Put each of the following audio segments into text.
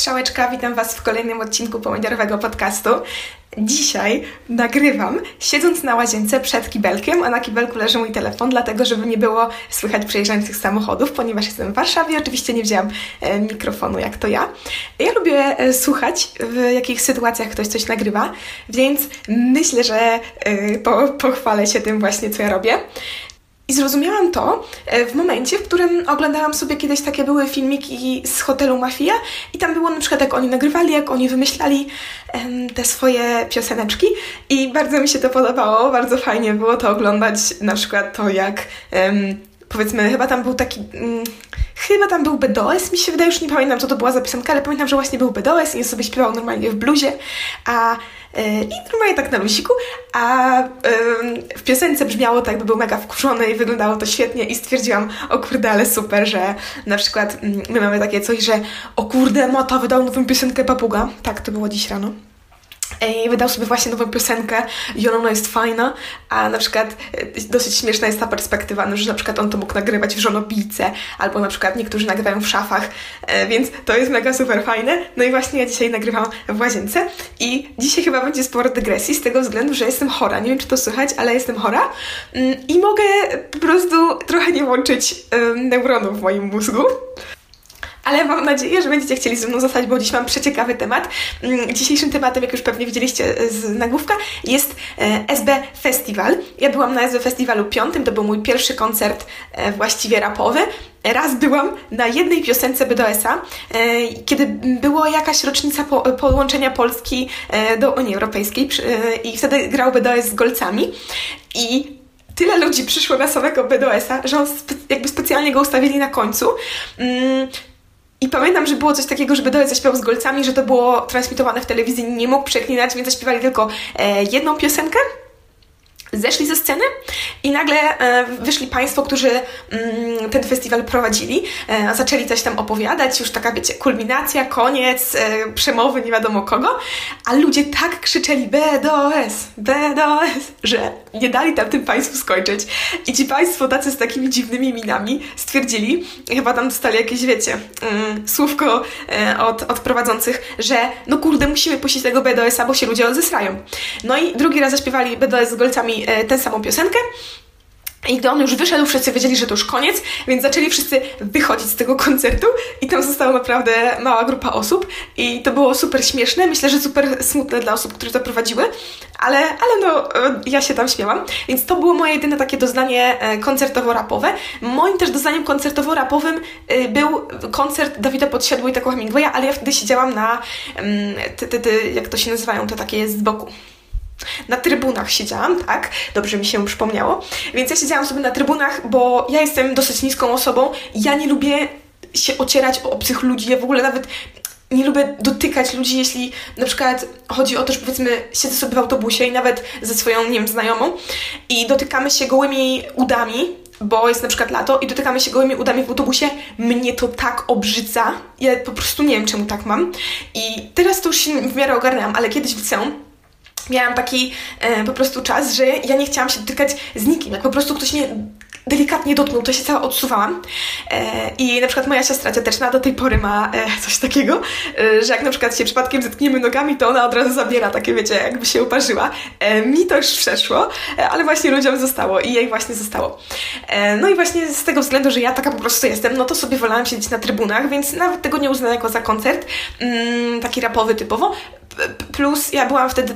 Strzałeczka, witam Was w kolejnym odcinku pomidorowego podcastu. Dzisiaj nagrywam siedząc na łazience przed kibelkiem, a na kibelku leży mój telefon, dlatego żeby nie było słychać przejeżdżających samochodów, ponieważ jestem w Warszawie. Oczywiście nie wzięłam e, mikrofonu jak to ja. Ja lubię e, słuchać, w jakich sytuacjach ktoś coś nagrywa, więc myślę, że e, po, pochwalę się tym właśnie, co ja robię. I zrozumiałam to e, w momencie, w którym oglądałam sobie kiedyś takie były filmiki z hotelu Mafia i tam było na przykład jak oni nagrywali, jak oni wymyślali te swoje pioseneczki. I bardzo mi się to podobało, bardzo fajnie było to oglądać, na przykład to jak powiedzmy, chyba tam był taki, um, chyba tam był BDOS, mi się wydaje, już nie pamiętam co to była za piosenka, ale pamiętam, że właśnie był BDOS i sobie śpiewał normalnie w bluzie, a E, I normalnie tak na lusiku, a w piosence brzmiało tak, by był mega wkurzony i wyglądało to świetnie i stwierdziłam, o kurde, ale super, że na przykład mm, my mamy takie coś, że o kurde, Mota wydał nową piosenkę Papuga. Tak, to było dziś rano i wydał sobie właśnie nową piosenkę i ona jest fajna, a na przykład e, dosyć śmieszna jest ta perspektywa, no, że na przykład on to mógł nagrywać w żonobijce, albo na przykład niektórzy nagrywają w szafach, e, więc to jest mega super fajne. No i właśnie ja dzisiaj nagrywam w łazience i dzisiaj chyba będzie sporo dygresji z tego względu, że jestem chora. Nie wiem, czy to słychać, ale jestem chora mm, i mogę po prostu trochę nie łączyć neuronów w moim mózgu ale mam nadzieję, że będziecie chcieli ze mną zostać, bo dziś mam przeciekawy temat. Mm, dzisiejszym tematem, jak już pewnie widzieliście z nagłówka, jest e, SB Festival. Ja byłam na SB Festiwalu piątym, to był mój pierwszy koncert e, właściwie rapowy. Raz byłam na jednej piosence BDS-a, e, kiedy była jakaś rocznica połączenia Polski do Unii Europejskiej i wtedy grał BDS z Golcami i tyle ludzi przyszło na samego BDS-a, że on spe jakby specjalnie go ustawili na końcu. I pamiętam, że było coś takiego, że Bedoe zaśpiewał z golcami, że to było transmitowane w telewizji, nie mógł przeklinać, więc zaśpiewali tylko e, jedną piosenkę zeszli ze sceny i nagle e, wyszli Państwo, którzy mm, ten festiwal prowadzili, e, zaczęli coś tam opowiadać, już taka, wiecie, kulminacja, koniec, e, przemowy nie wiadomo kogo, a ludzie tak krzyczeli BDOS, BDOS, że nie dali tam tym Państwu skończyć. I ci Państwo tacy z takimi dziwnymi minami stwierdzili, chyba tam dostali jakieś, wiecie, mm, słówko od, od prowadzących, że no kurde, musimy puścić tego BDOS-a, bo się ludzie odzesrają. No i drugi raz zaśpiewali BDOS z golcami E, tę samą piosenkę. I gdy on już wyszedł, wszyscy wiedzieli, że to już koniec, więc zaczęli wszyscy wychodzić z tego koncertu i tam została naprawdę mała grupa osób i to było super śmieszne, myślę, że super smutne dla osób, które to prowadziły, ale, ale no, e, ja się tam śmiałam, więc to było moje jedyne takie doznanie e, koncertowo-rapowe. Moim też doznaniem koncertowo-rapowym był koncert Dawida Podsiadło i takiego Hemingwaya, ale ja wtedy siedziałam na, mm, te, te, te, jak to się nazywają, te takie z boku na trybunach siedziałam, tak? Dobrze mi się przypomniało. Więc ja siedziałam sobie na trybunach, bo ja jestem dosyć niską osobą. Ja nie lubię się ocierać o obcych ludzi. Ja w ogóle nawet nie lubię dotykać ludzi, jeśli na przykład chodzi o to, że powiedzmy siedzę sobie w autobusie i nawet ze swoją, nie wiem, znajomą i dotykamy się gołymi udami, bo jest na przykład lato i dotykamy się gołymi udami w autobusie, mnie to tak obrzydza. Ja po prostu nie wiem, czemu tak mam. I teraz to już się w miarę ogarnęłam, ale kiedyś w liceum miałam taki e, po prostu czas, że ja nie chciałam się dotykać z nikim. Jak po prostu ktoś mnie delikatnie dotknął, to się cała odsuwałam. E, I na przykład moja siostra cioteczna do tej pory ma e, coś takiego, e, że jak na przykład się przypadkiem zetkniemy nogami, to ona od razu zabiera, takie wiecie, jakby się uparzyła. E, mi to już przeszło, e, ale właśnie ludziom zostało i jej właśnie zostało. No i właśnie z tego względu, że ja taka po prostu jestem, no to sobie wolałam siedzieć na trybunach, więc nawet tego nie uznałam jako za koncert, mm, taki rapowy typowo. Plus ja byłam wtedy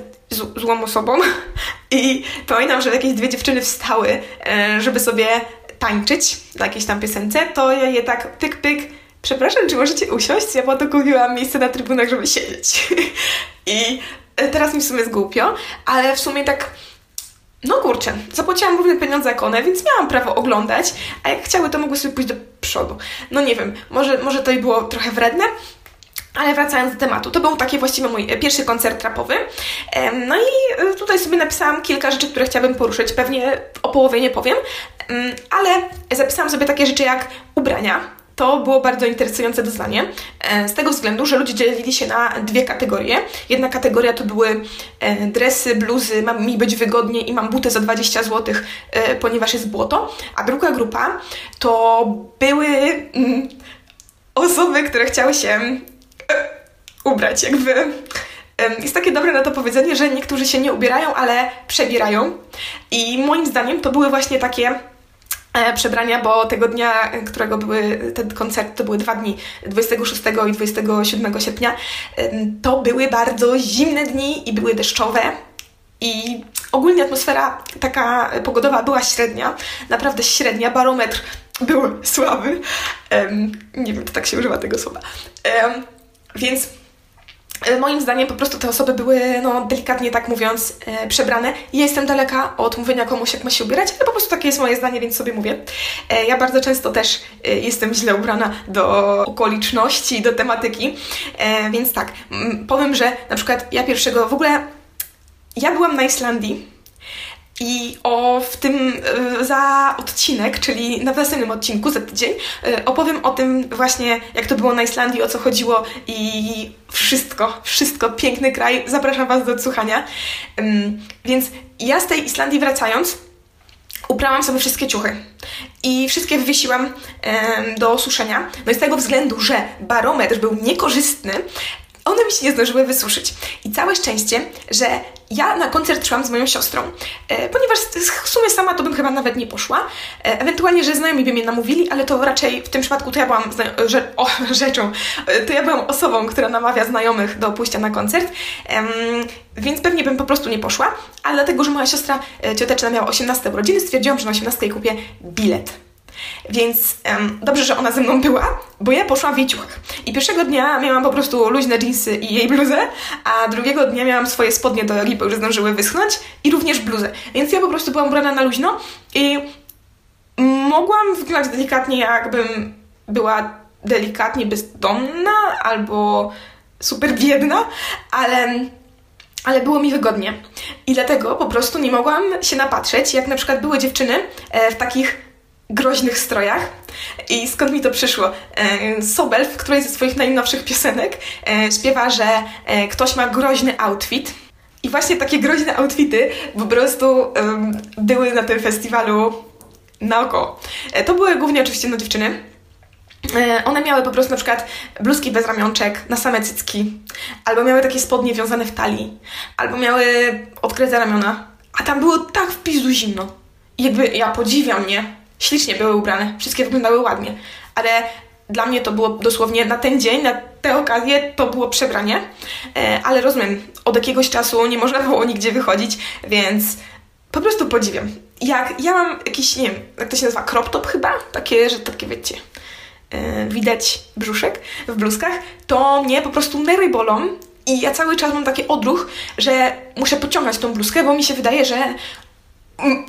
złą osobą i pamiętam, że jakieś dwie dziewczyny wstały, e, żeby sobie tańczyć na jakiejś tam piosence, to ja je tak pyk, pyk, przepraszam, czy możecie usiąść? Ja po to kupiłam miejsce na trybunach, żeby siedzieć. I teraz mi w sumie zgłupio, ale w sumie tak no kurczę, zapłaciłam równe pieniądze jak one, więc miałam prawo oglądać, a jak chciały, to mogły sobie pójść do przodu. No nie wiem, może, może to i było trochę wredne, ale wracając do tematu, to był taki właściwie mój e, pierwszy koncert rapowy. No i e, tutaj sobie napisałam kilka rzeczy, które chciałabym poruszyć. Pewnie o połowie nie powiem, ale zapisałam sobie takie rzeczy jak ubrania. To było bardzo interesujące doznanie, e, z tego względu, że ludzie dzielili się na dwie kategorie. Jedna kategoria to były dresy, bluzy, mam mi być wygodnie i mam butę za 20 zł, ponieważ jest błoto, a druga grupa to były mm, osoby, które chciały się ubrać. Jakby jest takie dobre na to powiedzenie, że niektórzy się nie ubierają, ale przebierają. I moim zdaniem to były właśnie takie e, przebrania, bo tego dnia, którego były ten koncert, to były dwa dni, 26 i 27 sierpnia, to były bardzo zimne dni i były deszczowe. I ogólnie atmosfera taka pogodowa była średnia, naprawdę średnia, barometr był słaby. nie wiem, czy tak się używa tego słowa. Więc E, moim zdaniem po prostu te osoby były, no delikatnie tak mówiąc, e, przebrane. Ja jestem daleka od mówienia komuś, jak ma się ubierać, ale po prostu takie jest moje zdanie, więc sobie mówię. E, ja bardzo często też e, jestem źle ubrana do okoliczności, do tematyki, e, więc tak, powiem, że na przykład ja pierwszego, w ogóle ja byłam na Islandii i o w tym e, za odcinek, czyli na następnym odcinku za tydzień, e, opowiem o tym właśnie, jak to było na Islandii, o co chodziło i wszystko, wszystko, piękny kraj. Zapraszam Was do odsłuchania. Więc ja z tej Islandii wracając, uprałam sobie wszystkie ciuchy i wszystkie wywiesiłam do suszenia. No i z tego względu, że barometr był niekorzystny, one mi się nie zdążyły wysuszyć. I całe szczęście, że ja na koncert szłam z moją siostrą, e, ponieważ w sumie sama to bym chyba nawet nie poszła. E, ewentualnie, że znajomi by mnie namówili, ale to raczej w tym przypadku to ja byłam że, o, rzeczą, e, to ja byłam osobą, która namawia znajomych do pójścia na koncert, więc pewnie bym po prostu nie poszła, ale dlatego, że moja siostra e, cioteczna miała 18 urodziny, stwierdziłam, że na 18 kupię bilet. Więc um, dobrze, że ona ze mną była, bo ja poszłam w jej. I pierwszego dnia miałam po prostu luźne jeansy i jej bluzę, a drugiego dnia miałam swoje spodnie do jogi, bo już zdążyły wyschnąć i również bluzę. Więc ja po prostu byłam ubrana na luźno i mogłam wyglądać delikatnie, jakbym była delikatnie bezdomna albo super biedna, ale ale było mi wygodnie. I dlatego po prostu nie mogłam się napatrzeć, jak na przykład były dziewczyny e, w takich groźnych strojach. I skąd mi to przyszło? E, Sobel w którejś ze swoich najnowszych piosenek e, śpiewa, że e, ktoś ma groźny outfit. I właśnie takie groźne outfity po prostu były na tym festiwalu na oko. To były głównie oczywiście no dziewczyny. One miały po prostu na przykład bluzki bez ramionczek na same cycki, albo miały takie spodnie wiązane w talii, albo miały odkryte ramiona, a tam było tak w pizdu zimno. Jakby ja podziwiam, nie? Ślicznie były ubrane, wszystkie wyglądały ładnie, ale dla mnie to było dosłownie na ten dzień, na tę okazję to było przebranie, e, ale rozumiem, od jakiegoś czasu nie można było nigdzie wychodzić, więc po prostu podziwiam. Jak ja mam jakiś, nie wiem, jak to się nazywa, crop top chyba, takie, że takie wiecie, e, widać brzuszek w bluzkach, to mnie po prostu nery bolą i ja cały czas mam taki odruch, że muszę pociągać tą bluzkę, bo mi się wydaje, że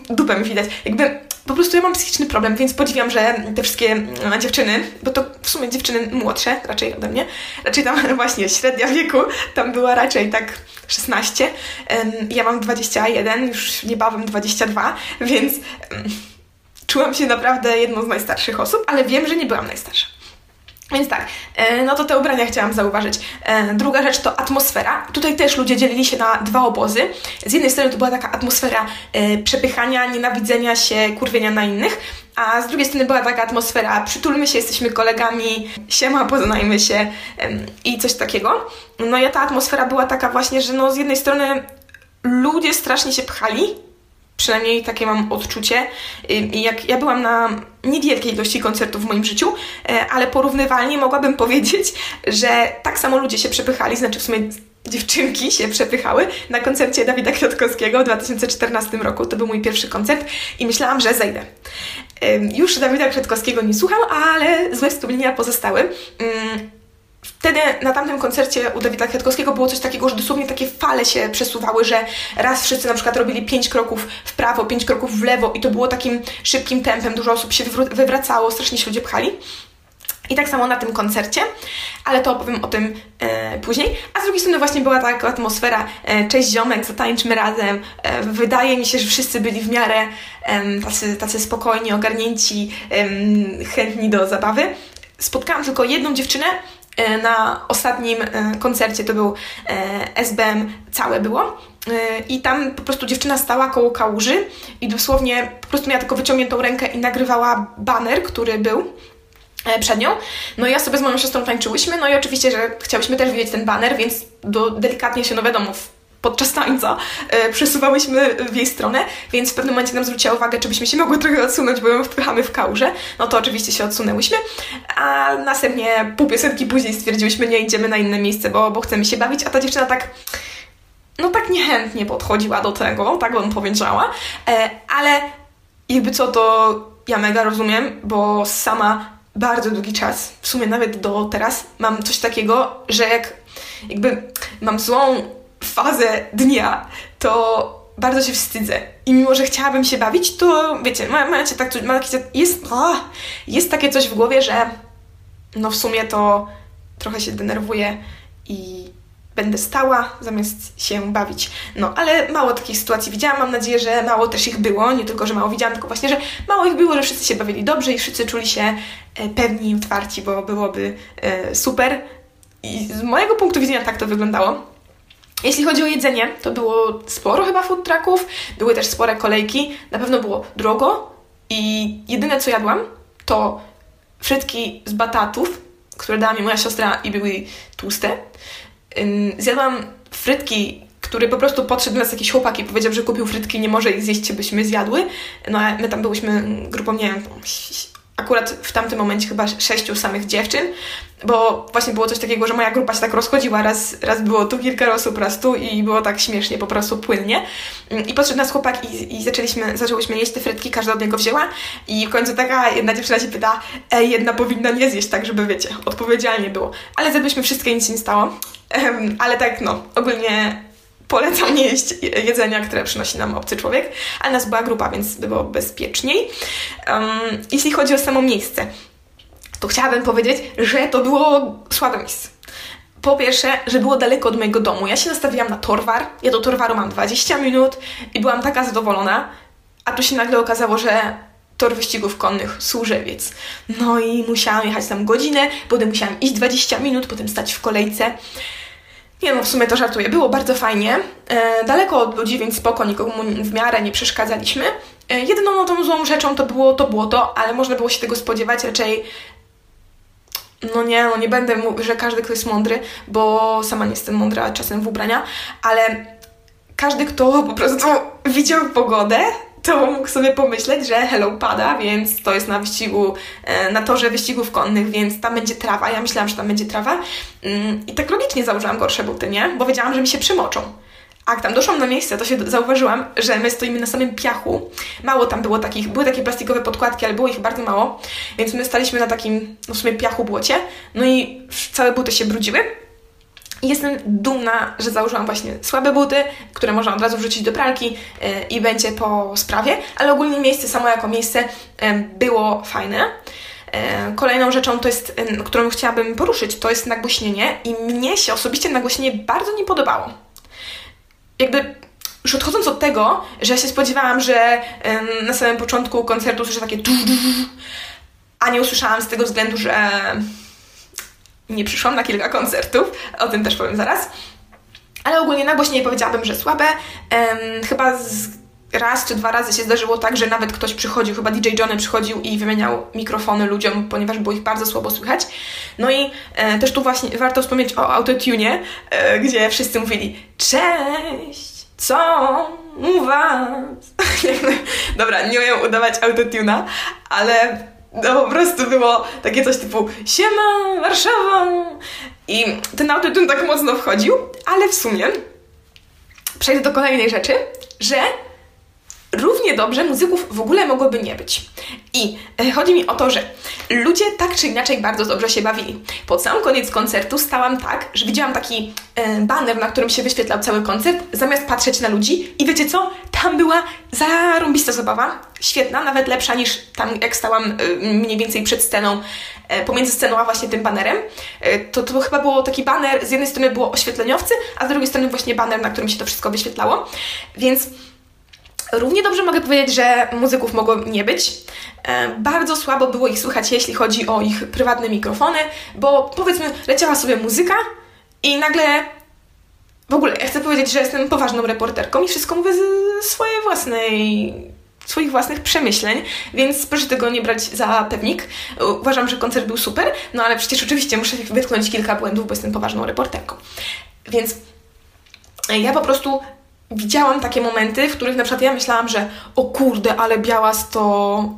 dupę mi widać. Jakby po prostu ja mam psychiczny problem, więc podziwiam, że te wszystkie mm, dziewczyny, bo to w sumie dziewczyny młodsze raczej ode mnie, raczej tam właśnie średnia wieku, tam była raczej tak 16, ja mam 21, już niebawem 22, więc czułam się naprawdę jedną z najstarszych osób, ale wiem, że nie byłam najstarsza. Więc tak, e, no to te ubrania chciałam zauważyć. E, druga rzecz to atmosfera. Tutaj też ludzie dzielili się na dwa obozy. Z jednej strony to była taka atmosfera e, przepychania, nienawidzenia się, kurwienia na innych, a z drugiej strony była taka atmosfera przytulmy się, jesteśmy kolegami, siema, poznajmy się i coś takiego. No i ta atmosfera była taka właśnie, że no z jednej strony ludzie strasznie się pchali, Przynajmniej takie mam odczucie. Jak ja byłam na niewielkiej ilości koncertów w moim życiu, e, ale porównywalnie mogłabym powiedzieć, że tak samo ludzie się przepychali, znaczy w sumie dziewczynki się przepychały na koncercie Dawida Kwiatkowskiego w 2014 roku. To był mój pierwszy koncert i myślałam, że zejdę. Już Dawida Kwiatkowskiego nie słucham, ale złe wspomnienia pozostały. Wtedy na tamtym koncercie u Dawida Kwiatkowskiego było coś takiego, że dosłownie takie fale się przesuwały, że raz wszyscy na przykład robili pięć kroków w prawo, pięć kroków w lewo i to było takim szybkim tempem, dużo osób się wywracało, strasznie się ludzie pchali. I tak samo na tym koncercie, ale to opowiem o tym e, później. A z drugiej strony właśnie była taka atmosfera, e, cześć ziomek, zatańczmy razem. E, wydaje mi się, że wszyscy byli w miarę tacy, tacy spokojni, ogarnięci, chętni do zabawy. Spotkałam tylko jedną dziewczynę, E, na ostatnim e, koncercie, to był e, SBM, całe było. I tam po prostu dziewczyna stała koło kałuży i dosłownie po prostu miała tylko wyciągniętą rękę i nagrywała baner, który był e, przed nią. No i ja sobie z moją siostrą tańczyłyśmy, no i oczywiście, że chciałyśmy też widzieć ten baner, więc do, delikatnie się, no wiadomo, podczas tańca e, przesuwałyśmy w jej stronę, więc w pewnym momencie nam zwróciła uwagę, czy byśmy się mogły trochę odsunąć, bo ją wpychamy w kałużę. No to oczywiście się odsunęłyśmy, a następnie pół piosenki później stwierdziłyśmy, nie idziemy na inne miejsce, bo, bo chcemy się bawić, a ta dziewczyna tak no tak niechętnie podchodziła do tego, tak bym powiedziała, e, ale jakby co, to ja mega rozumiem, bo sama bardzo długi czas, w sumie nawet do teraz, mam coś takiego, że jak jakby mam złą fazę dnia, to bardzo się wstydzę. I mimo, że chciałabym się bawić, to wiecie, macie tak, ma jest, oh, jest takie coś w głowie, że no w sumie to trochę się denerwuję i będę stała zamiast się bawić. No, ale mało takich sytuacji widziałam. Mam nadzieję, że mało też ich było. Nie tylko, że mało widziałam, tylko właśnie, że mało ich było, że wszyscy się bawili dobrze i wszyscy czuli się e, pewni i otwarci, bo byłoby e, super. I z mojego punktu widzenia tak to wyglądało. Jeśli chodzi o jedzenie, to było sporo chyba food trucków, były też spore kolejki, na pewno było drogo i jedyne co jadłam to frytki z batatów, które dała mi moja siostra i były tłuste. Zjadłam frytki, który po prostu podszedł do nas jakiś chłopak i powiedział, że kupił frytki, nie może ich zjeść, byśmy zjadły. No a my tam byłyśmy grupą, nie wiem, akurat w tamtym momencie chyba sześciu samych dziewczyn, bo właśnie było coś takiego, że moja grupa się tak rozchodziła, raz, raz było tu kilka osób, raz tu i było tak śmiesznie, po prostu płynnie. I podszedł nas chłopak i, i zaczęliśmy, zaczęłyśmy jeść te frytki, każda od niego wzięła i w końcu taka jedna dziewczyna się pyta, ej, jedna powinna nie zjeść, tak żeby wiecie, odpowiedzialnie było. Ale zjadłyśmy wszystkie, nic się nie stało. Ale tak, no, ogólnie polecam nie jeść jedzenia, które przynosi nam obcy człowiek, ale nas była grupa, więc było bezpieczniej. Um, jeśli chodzi o samo miejsce, to chciałabym powiedzieć, że to było słabe miejsce. Po pierwsze, że było daleko od mojego domu. Ja się nastawiłam na Torwar. Ja do Torwaru mam 20 minut i byłam taka zadowolona, a tu się nagle okazało, że tor wyścigów konnych Służewiec. No i musiałam jechać tam godzinę, potem musiałam iść 20 minut, potem stać w kolejce. Nie no, w sumie to żartuję. Było bardzo fajnie. E, daleko od ludzi, więc spoko, nikomu w miarę nie przeszkadzaliśmy. E, jedyną no, tą złą rzeczą to było to błoto, ale można było się tego spodziewać. Raczej no nie, no nie będę mówić, że każdy, kto jest mądry, bo sama nie jestem mądra czasem w ubrania, ale każdy, kto po prostu widział pogodę, to mógł sobie pomyśleć, że hello pada, więc to jest na wyścigu, e, na torze wyścigów konnych, więc tam będzie trawa. Ja myślałam, że tam będzie trawa mm, i tak logicznie założyłam gorsze buty, nie? Bo wiedziałam, że mi się przymoczą. A jak tam doszłam na miejsce, to się zauważyłam, że my stoimy na samym piachu. Mało tam było takich, były takie plastikowe podkładki, ale było ich bardzo mało, więc my staliśmy na takim, no w sumie piachu błocie, no i całe buty się brudziły. Jestem dumna, że założyłam właśnie słabe buty, które można od razu wrzucić do pralki yy, i będzie po sprawie, ale ogólnie miejsce samo jako miejsce yy, było fajne. Yy, kolejną rzeczą, to jest, którą chciałabym poruszyć, to jest nagłośnienie i mnie się osobiście nagłośnienie bardzo nie podobało. Jakby już odchodząc od tego, że ja się spodziewałam, że na samym początku koncertu usłyszę takie a nie usłyszałam z tego względu, że nie przyszłam na kilka koncertów, o tym też powiem zaraz. Ale ogólnie nagłośnienie powiedziałabym, że słabe. Um, chyba z, raz czy dwa razy się zdarzyło tak, że nawet ktoś przychodził, chyba DJ Johnny przychodził i wymieniał mikrofony ludziom, ponieważ było ich bardzo słabo słychać. No i e, też tu właśnie warto wspomnieć o autotune, e, gdzie wszyscy mówili cześć, co u was? Dobra, nie umiem udawać autotuna, ale no po prostu było takie coś typu Siema, Warszawa! I ten autotune tak mocno wchodził, ale w sumie przejdę do kolejnej rzeczy, że równie dobrze muzyków w ogóle mogłoby nie być. I e, chodzi mi o to, że ludzie tak czy inaczej bardzo dobrze się bawili. Pod sam koniec koncertu stałam tak, że widziałam taki e, banner, na którym się wyświetlał cały koncert, zamiast patrzeć na ludzi i wiecie co? Tam była zarąbista zabawa, świetna, nawet lepsza niż tam jak stałam e, mniej więcej przed sceną, pomiędzy sceną a właśnie tym banerem. To, to chyba było taki baner, z jednej strony było oświetleniowcy, a z drugiej strony właśnie baner, na którym się to wszystko wyświetlało. Więc Równie dobrze mogę powiedzieć, że muzyków mogło nie być. E, bardzo słabo było ich słychać, jeśli chodzi o ich prywatne mikrofony, bo powiedzmy, leciała sobie muzyka i nagle. W ogóle, ja chcę powiedzieć, że jestem poważną reporterką i wszystko mówię ze swojej własnej swoich własnych przemyśleń, więc proszę tego nie brać za pewnik. Uważam, że koncert był super, no ale przecież oczywiście muszę wytknąć kilka błędów, bo jestem poważną reporterką. Więc ja po prostu widziałam takie momenty, w których na przykład ja myślałam, że o kurde, ale Białas to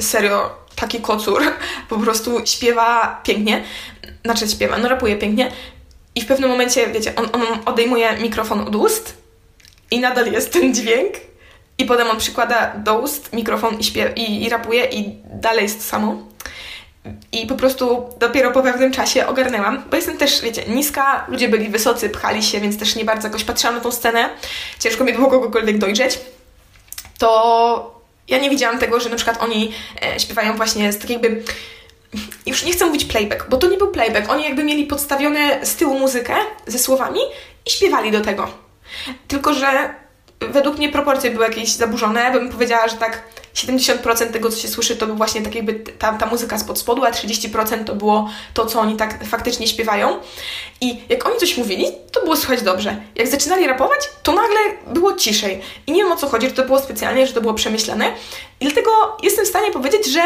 serio taki kocur, po prostu śpiewa pięknie, znaczy śpiewa, no rapuje pięknie i w pewnym momencie, wiecie, on, on odejmuje mikrofon od ust i nadal jest ten dźwięk i potem on przykłada do ust mikrofon i, śpiew, i, i rapuje i dalej jest to samo. I po prostu dopiero po pewnym czasie ogarnęłam, bo jestem też, wiecie, niska, ludzie byli wysocy, pchali się, więc też nie bardzo jakoś patrzyłam na tą scenę. Ciężko mi było kogokolwiek dojrzeć. To ja nie widziałam tego, że na przykład oni e, śpiewają właśnie z tak jakby już nie chcę mówić playback, bo to nie był playback. Oni jakby mieli podstawione z tyłu muzykę ze słowami i śpiewali do tego. Tylko, że według mnie proporcje były jakieś zaburzone. Bym powiedziała, że tak 70% tego, co się słyszy, to był właśnie tak jakby ta, ta muzyka spod spodu, a 30% to było to, co oni tak faktycznie śpiewają. I jak oni coś mówili, to było słychać dobrze. Jak zaczynali rapować, to nagle było ciszej. I nie wiem o co chodzi, że to było specjalnie, że to było przemyślane. I dlatego jestem w stanie powiedzieć, że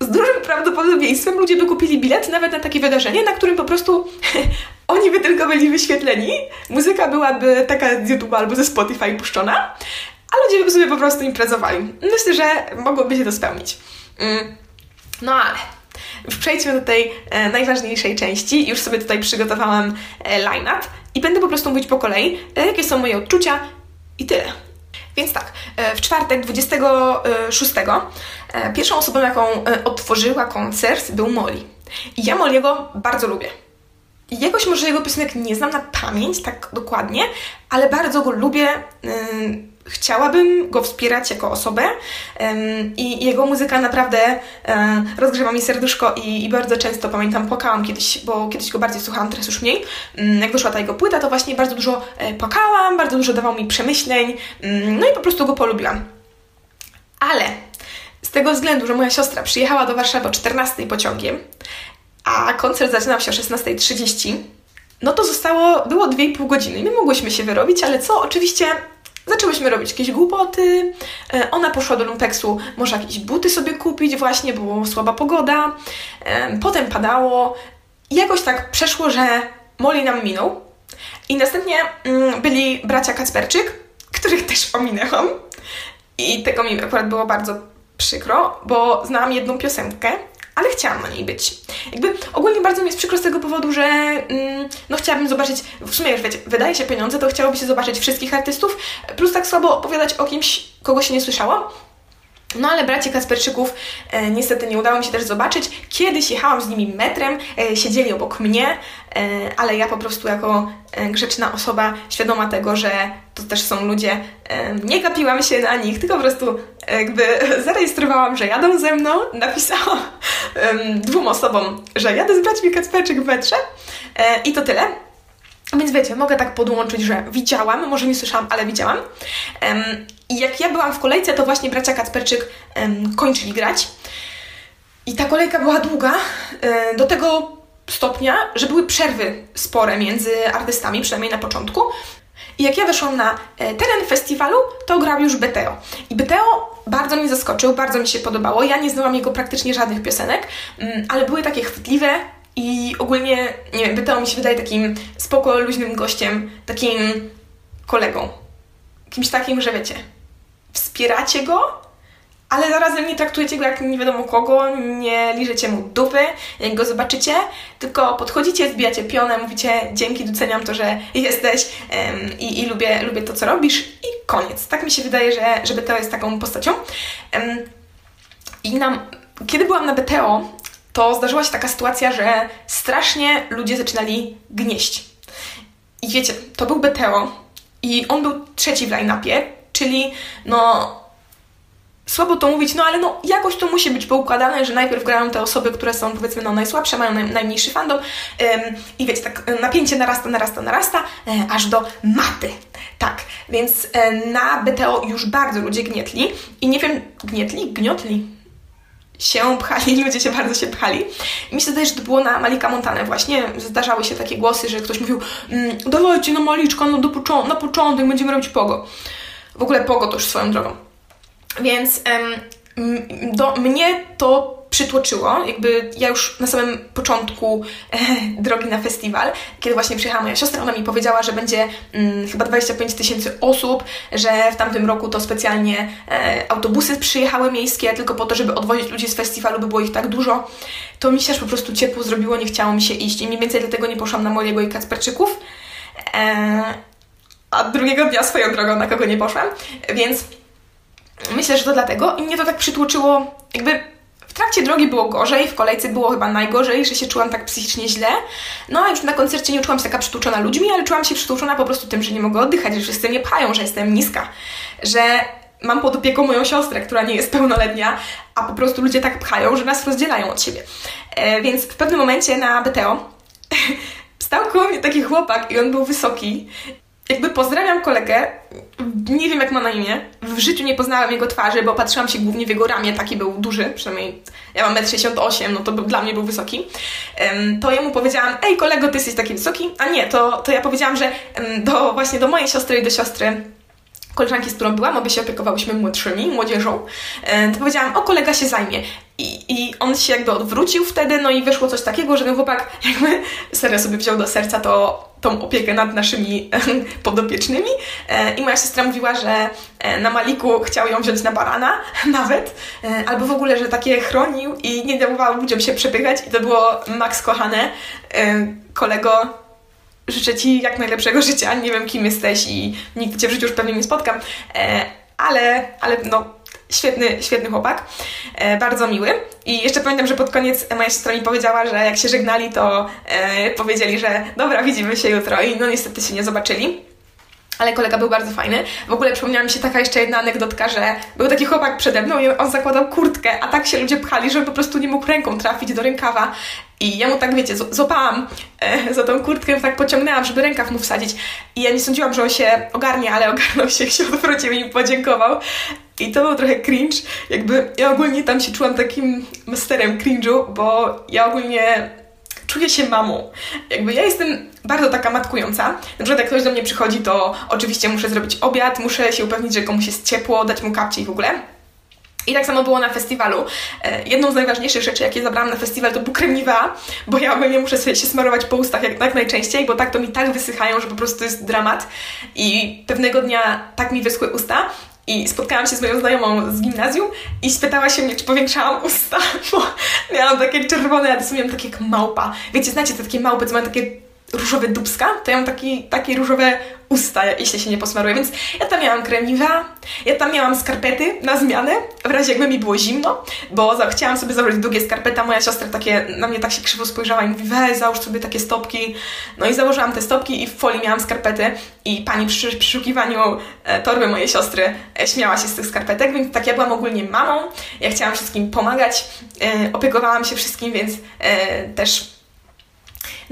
z dużym prawdopodobieństwem ludzie by kupili bilet nawet na takie wydarzenie, na którym po prostu oni by tylko byli wyświetleni, muzyka byłaby taka z YouTube albo ze Spotify puszczona, a ludzie by sobie po prostu imprezowali. Myślę, że mogłoby się to spełnić. Mm. No ale przejdźmy do tej e, najważniejszej części. Już sobie tutaj przygotowałam e, line-up i będę po prostu mówić po kolei, e, jakie są moje odczucia i tyle. Więc tak, e, w czwartek 26 e, pierwszą osobą, jaką e, otworzyła koncert był Molly. I ja Molly'ego bardzo lubię. Jakoś może jego piosenek nie znam na pamięć tak dokładnie, ale bardzo go lubię chciałabym go wspierać jako osobę i jego muzyka naprawdę rozgrzewa mi serduszko i, i, bardzo często pamiętam, płakałam kiedyś, bo kiedyś go bardziej słuchałam, teraz już mniej. Mm, jak wyszła ta jego płyta, to właśnie bardzo dużo e, płakałam, bardzo dużo dawał mi przemyśleń, mm, no i po prostu go polubiłam. Ale z tego względu, że moja siostra przyjechała do Warszawy o 14 pociągiem, a koncert zaczynał się o 16.30, no to zostało, było 2,5 godziny. My mogłyśmy się wyrobić, ale co oczywiście Zaczęłyśmy robić jakieś głupoty. E, ona poszła do lumpeksu, może jakieś buty sobie kupić, właśnie, było słaba pogoda. E, potem padało. Jakoś tak przeszło, że Molly nam minął. I następnie mm, byli bracia Kacperczyk, których też ominęłam. I tego mi akurat było bardzo przykro, bo znałam jedną piosenkę, ale chciałam na niej być. Jakby ogólnie bardzo mi jest przykro z tego powodu, że mm, no chciałabym zobaczyć, w sumie już wiecie, wydaje się pieniądze, to chciałoby się zobaczyć wszystkich artystów, plus tak słabo opowiadać o kimś, kogo się nie słyszało. No ale bracie Kasperczyków e, niestety nie udało mi się też zobaczyć. Kiedyś jechałam z nimi metrem, e, siedzieli obok mnie, e, ale ja po prostu jako e, grzeczna osoba, świadoma tego, że to też są ludzie, e, nie gapiłam się na nich, tylko po prostu jakby zarejestrowałam, że jadą ze mną, napisałam dwóm osobom, że jadę z braćmi Kacperczyk w metrze e, i to tyle. Więc wiecie, mogę tak podłączyć, że widziałam, może nie słyszałam, ale widziałam. I jak ja byłam w kolejce, to właśnie bracia Kacperczyk kończyli grać. I ta kolejka była długa, e, do tego stopnia, że były przerwy spore między artystami, przynajmniej na początku. I jak ja weszłam na e, teren festiwalu, to grał już Beteo. I Beteo bardzo mnie zaskoczył, bardzo mi się podobało. Ja nie znałam jego praktycznie żadnych piosenek, mm, ale były takie chwytliwe, i ogólnie, nie wiem, Beteo mi się wydaje takim spoko, luźnym gościem, takim kolegą. Kimś takim, że wiecie, wspieracie go, ale zarazem nie traktujecie go jak nie wiadomo kogo, nie liżecie mu dupy, jak go zobaczycie, tylko podchodzicie, zbijacie pionę, mówicie dzięki, doceniam to, że jesteś um, i, i, lubię, lubię to, co robisz i koniec. Tak mi się wydaje, że, że BTO jest taką postacią. Um, I nam, kiedy byłam na BTO, to zdarzyła się taka sytuacja, że strasznie ludzie zaczynali gnieść. I wiecie, to był BTO i on był trzeci w line-upie, czyli no słabo to mówić, no ale no jakoś to musi być poukładane, że najpierw grają te osoby, które są powiedzmy no najsłabsze, mają naj, najmniejszy fandom i wiecie, tak napięcie narasta, narasta, narasta, yy, aż do maty. Tak, więc yy, na BTO już bardzo ludzie gnietli i nie wiem, gnietli? Gniotli? się pchali, ludzie się bardzo się pchali. Mi się wydaje, że to było na Malika Montanę właśnie. Zdarzały się takie głosy, że ktoś mówił mm, dawajcie na Maliczka, no do począ na początek będziemy robić pogo. W ogóle pogo to już swoją drogą. Więc do mnie to przytłoczyło, jakby ja już na samym początku e, drogi na festiwal, kiedy właśnie przyjechała moja siostra, ona mi powiedziała, że będzie mm, chyba 25 tysięcy osób, że w tamtym roku to specjalnie e, autobusy przyjechały miejskie tylko po to, żeby odwozić ludzi z festiwalu, by było ich tak dużo, to mi się aż po prostu ciepło zrobiło, nie chciało mi się iść i mniej więcej dlatego nie poszłam na mojego i Kacperczyków. E, a drugiego dnia swoją drogą na kogo nie poszłam, więc myślę, że to dlatego i mnie to tak przytłoczyło, jakby w trakcie drogi było gorzej, w kolejce było chyba najgorzej, że się czułam tak psychicznie źle. No a już na koncercie nie czułam się taka przytłuczona ludźmi, ale czułam się przytłuczona po prostu tym, że nie mogę oddychać, że wszyscy mnie pchają, że jestem niska, że mam pod opieką moją siostrę, która nie jest pełnoletnia, a po prostu ludzie tak pchają, że nas rozdzielają od siebie. E, więc w pewnym momencie na BTO stał koło mnie taki chłopak i on był wysoki jakby pozdrawiam kolegę, nie wiem jak ma na imię, w życiu nie poznałam jego twarzy, bo patrzyłam się głównie w jego ramię, taki był duży, przynajmniej ja mam 1,68 m, no to dla mnie był wysoki, to jemu powiedziałam, ej kolego, ty jesteś taki wysoki, a nie, to, to ja powiedziałam, że do, właśnie do mojej siostry i do siostry koleżanki, z którą byłam, obie się opiekowałyśmy młodszymi, młodzieżą, to powiedziałam, o kolega się zajmie. I, I on się jakby odwrócił wtedy, no i wyszło coś takiego, że ten chłopak jakby serio sobie wziął do serca to, tą opiekę nad naszymi podopiecznymi. E, I moja siostra mówiła, że e, na Maliku chciał ją wziąć na barana nawet, e, albo w ogóle, że takie chronił i nie dawał ludziom się przepychać i to było Max kochane. Kolego, życzę Ci jak najlepszego życia. Nie wiem, kim jesteś i nigdy Cię w życiu już pewnie nie spotkam, ale, ale no Świetny, świetny chłopak, e, bardzo miły. I jeszcze pamiętam, że pod koniec moja siostra mi powiedziała, że jak się żegnali, to e, powiedzieli, że dobra, widzimy się jutro i no niestety się nie zobaczyli. Ale kolega był bardzo fajny. W ogóle przypomniała mi się taka jeszcze jedna anegdotka, że był taki chłopak przede mną i on zakładał kurtkę, a tak się ludzie pchali, że po prostu nie mógł ręką trafić do rękawa. I ja mu tak, wiecie, złapałam e, za tą kurtkę, tak pociągnęłam, żeby rękaw mu wsadzić. I ja nie sądziłam, że on się ogarnie, ale ogarnął się, się odwrócił i mi podziękował. I to był trochę cringe. Jakby ja ogólnie tam się czułam takim masterem cringe'u, bo ja ogólnie czuję się mamą. Jakby ja jestem bardzo taka matkująca. Na przykład jak ktoś do mnie przychodzi, to oczywiście muszę zrobić obiad, muszę się upewnić, że komuś jest ciepło, dać mu kapcie i w ogóle. I tak samo było na festiwalu. E, jedną z najważniejszych rzeczy, jakie zabrałam na festiwal, to był krem Nivea, bo ja ogólnie muszę sobie się smarować po ustach jak, jak najczęściej, bo tak to mi tak wysychają, że po prostu jest dramat. I pewnego dnia tak mi wyschły usta, i spotkałam się z moją znajomą z gimnazjum i spytała się mnie, czy powiększałam usta, bo miałam takie czerwone, a miałam takie jak małpa. Wiecie, znacie te takie małpy, co mają takie różowe dubska, to ja mam taki, takie różowe usta, jeśli się nie posmaruję, więc ja tam miałam kremiwa, ja tam miałam skarpety na zmianę, w razie jakby mi było zimno, bo za, chciałam sobie zabrać długie skarpety, a moja siostra takie, na mnie tak się krzywo spojrzała i mówi, weź, załóż sobie takie stopki, no i założyłam te stopki i w folii miałam skarpety i pani przy przeszukiwaniu e, torby mojej siostry e, śmiała się z tych skarpetek, więc tak ja byłam ogólnie mamą, ja chciałam wszystkim pomagać, e, opiekowałam się wszystkim, więc e, też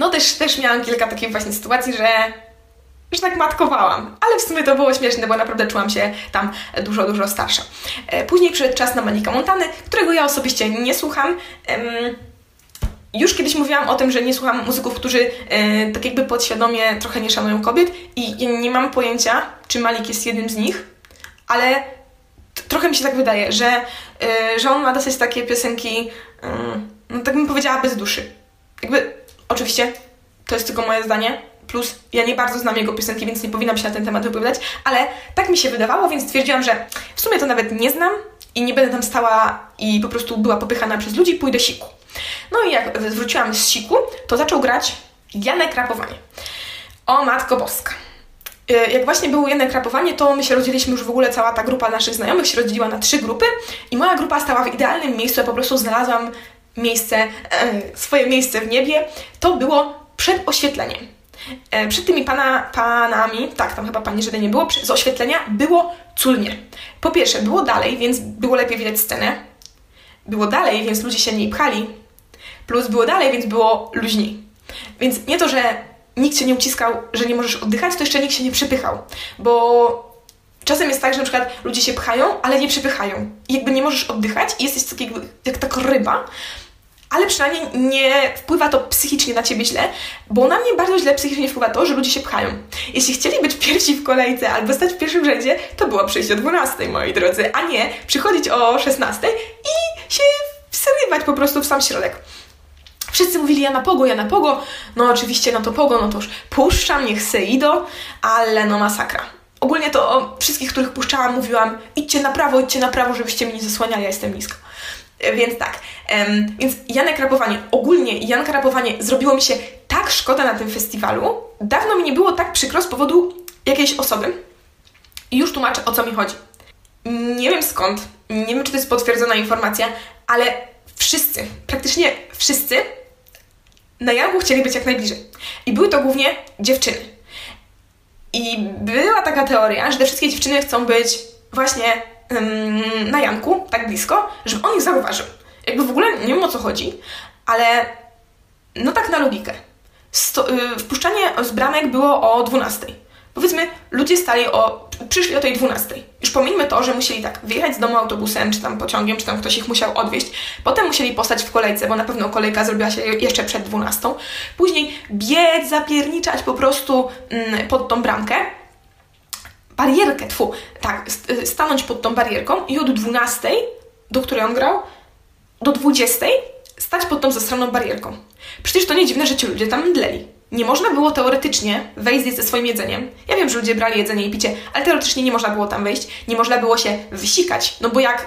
no też, też miałam kilka takich właśnie sytuacji, że że tak matkowałam, ale w sumie to było śmieszne, bo naprawdę czułam się tam dużo, dużo starsza. E, później przyszedł czas na Manika Montany, którego ja osobiście nie słucham. Już kiedyś mówiłam o tym, że nie słucham muzyków, którzy e, tak jakby podświadomie trochę nie szanują kobiet i nie mam pojęcia, czy Malik jest jednym z nich, ale trochę mi się tak wydaje, że, e, że on ma dosyć takie piosenki, no tak bym powiedziała, bez duszy. Jakby Oczywiście to jest tylko moje zdanie, plus ja nie bardzo znam jego piosenki, więc nie powinnam się na ten temat wypowiadać, ale tak mi się wydawało, więc stwierdziłam, że w sumie to nawet nie znam i nie będę tam stała i po prostu była popychana przez ludzi, pójdę siku. No i jak wróciłam z siku, to zaczął grać Janek Rapowanie. O Matko Boska. Y, jak właśnie było Janek Rapowanie, to my się rozdzieliliśmy już w ogóle, cała ta grupa naszych znajomych się rozdzieliła na trzy grupy i moja grupa stała w idealnym miejscu, ja po prostu znalazłam miejsce, e, swoje miejsce w niebie, to było przed oświetleniem. E, przed tymi pana, panami, tak, tam chyba pani Żydy nie było, z oświetlenia było cudnie. Po pierwsze, było dalej, więc było lepiej widać scenę. Było dalej, więc ludzie się nie pchali. Plus było dalej, więc było luźniej. Więc nie to, że nikt się nie uciskał, że nie możesz oddychać, to jeszcze nikt się nie przepychał. Bo czasem jest tak, że na przykład ludzie się pchają, ale nie przepychają. I jakby nie możesz oddychać i jesteś tak jakby, jak taka ryba, ale przynajmniej nie wpływa to psychicznie na ciebie źle, bo na mnie bardzo źle psychicznie wpływa to, że ludzie się pchają. Jeśli chcieli być pierwsi w kolejce albo stać w pierwszym rzędzie, to było przyjść o 12, moi drodzy, a nie przychodzić o 16 i się wsyrywać po prostu w sam środek. Wszyscy mówili ja na pogo, ja na pogo. No oczywiście na to pogo, no to już puszczam, niech se idą, ale no masakra. Ogólnie to o wszystkich, których puszczałam, mówiłam idźcie na prawo, idźcie na prawo, żebyście mnie nie zasłaniali, ja jestem nisko. E, więc tak, um, więc Janek Rapowanie, ogólnie Janka Rapowanie zrobiło mi się tak szkoda na tym festiwalu. Dawno mi nie było tak przykro z powodu jakiejś osoby. I już tłumaczę, o co mi chodzi. Nie wiem skąd, nie wiem, czy to jest potwierdzona informacja, ale wszyscy, praktycznie wszyscy na Janku chcieli być jak najbliżej. I były to głównie dziewczyny. I była taka teoria, że te wszystkie dziewczyny chcą być właśnie na Janku, tak blisko, żeby on ich zauważył. Jakby w ogóle nie wiem o co chodzi, ale no tak na logikę. Sto, y, wpuszczanie z bramek było o 12. Powiedzmy, ludzie stali o, przyszli o tej 12. Już pomijmy to, że musieli tak wyjechać z domu autobusem, czy tam pociągiem, czy tam ktoś ich musiał odwieźć. Potem musieli postać w kolejce, bo na pewno kolejka zrobiła się jeszcze przed 12. Później biec, zapierniczać po prostu mm, pod tą bramkę. Barierkę, tfu, tak, stanąć pod tą barierką i od 12, do której on grał, do 20 stać pod tą zastraną barierką. Przecież to nie dziwne, że ci ludzie tam mdleli. Nie można było teoretycznie wejść ze swoim jedzeniem. Ja wiem, że ludzie brali jedzenie i picie, ale teoretycznie nie można było tam wejść. Nie można było się wysikać, no bo jak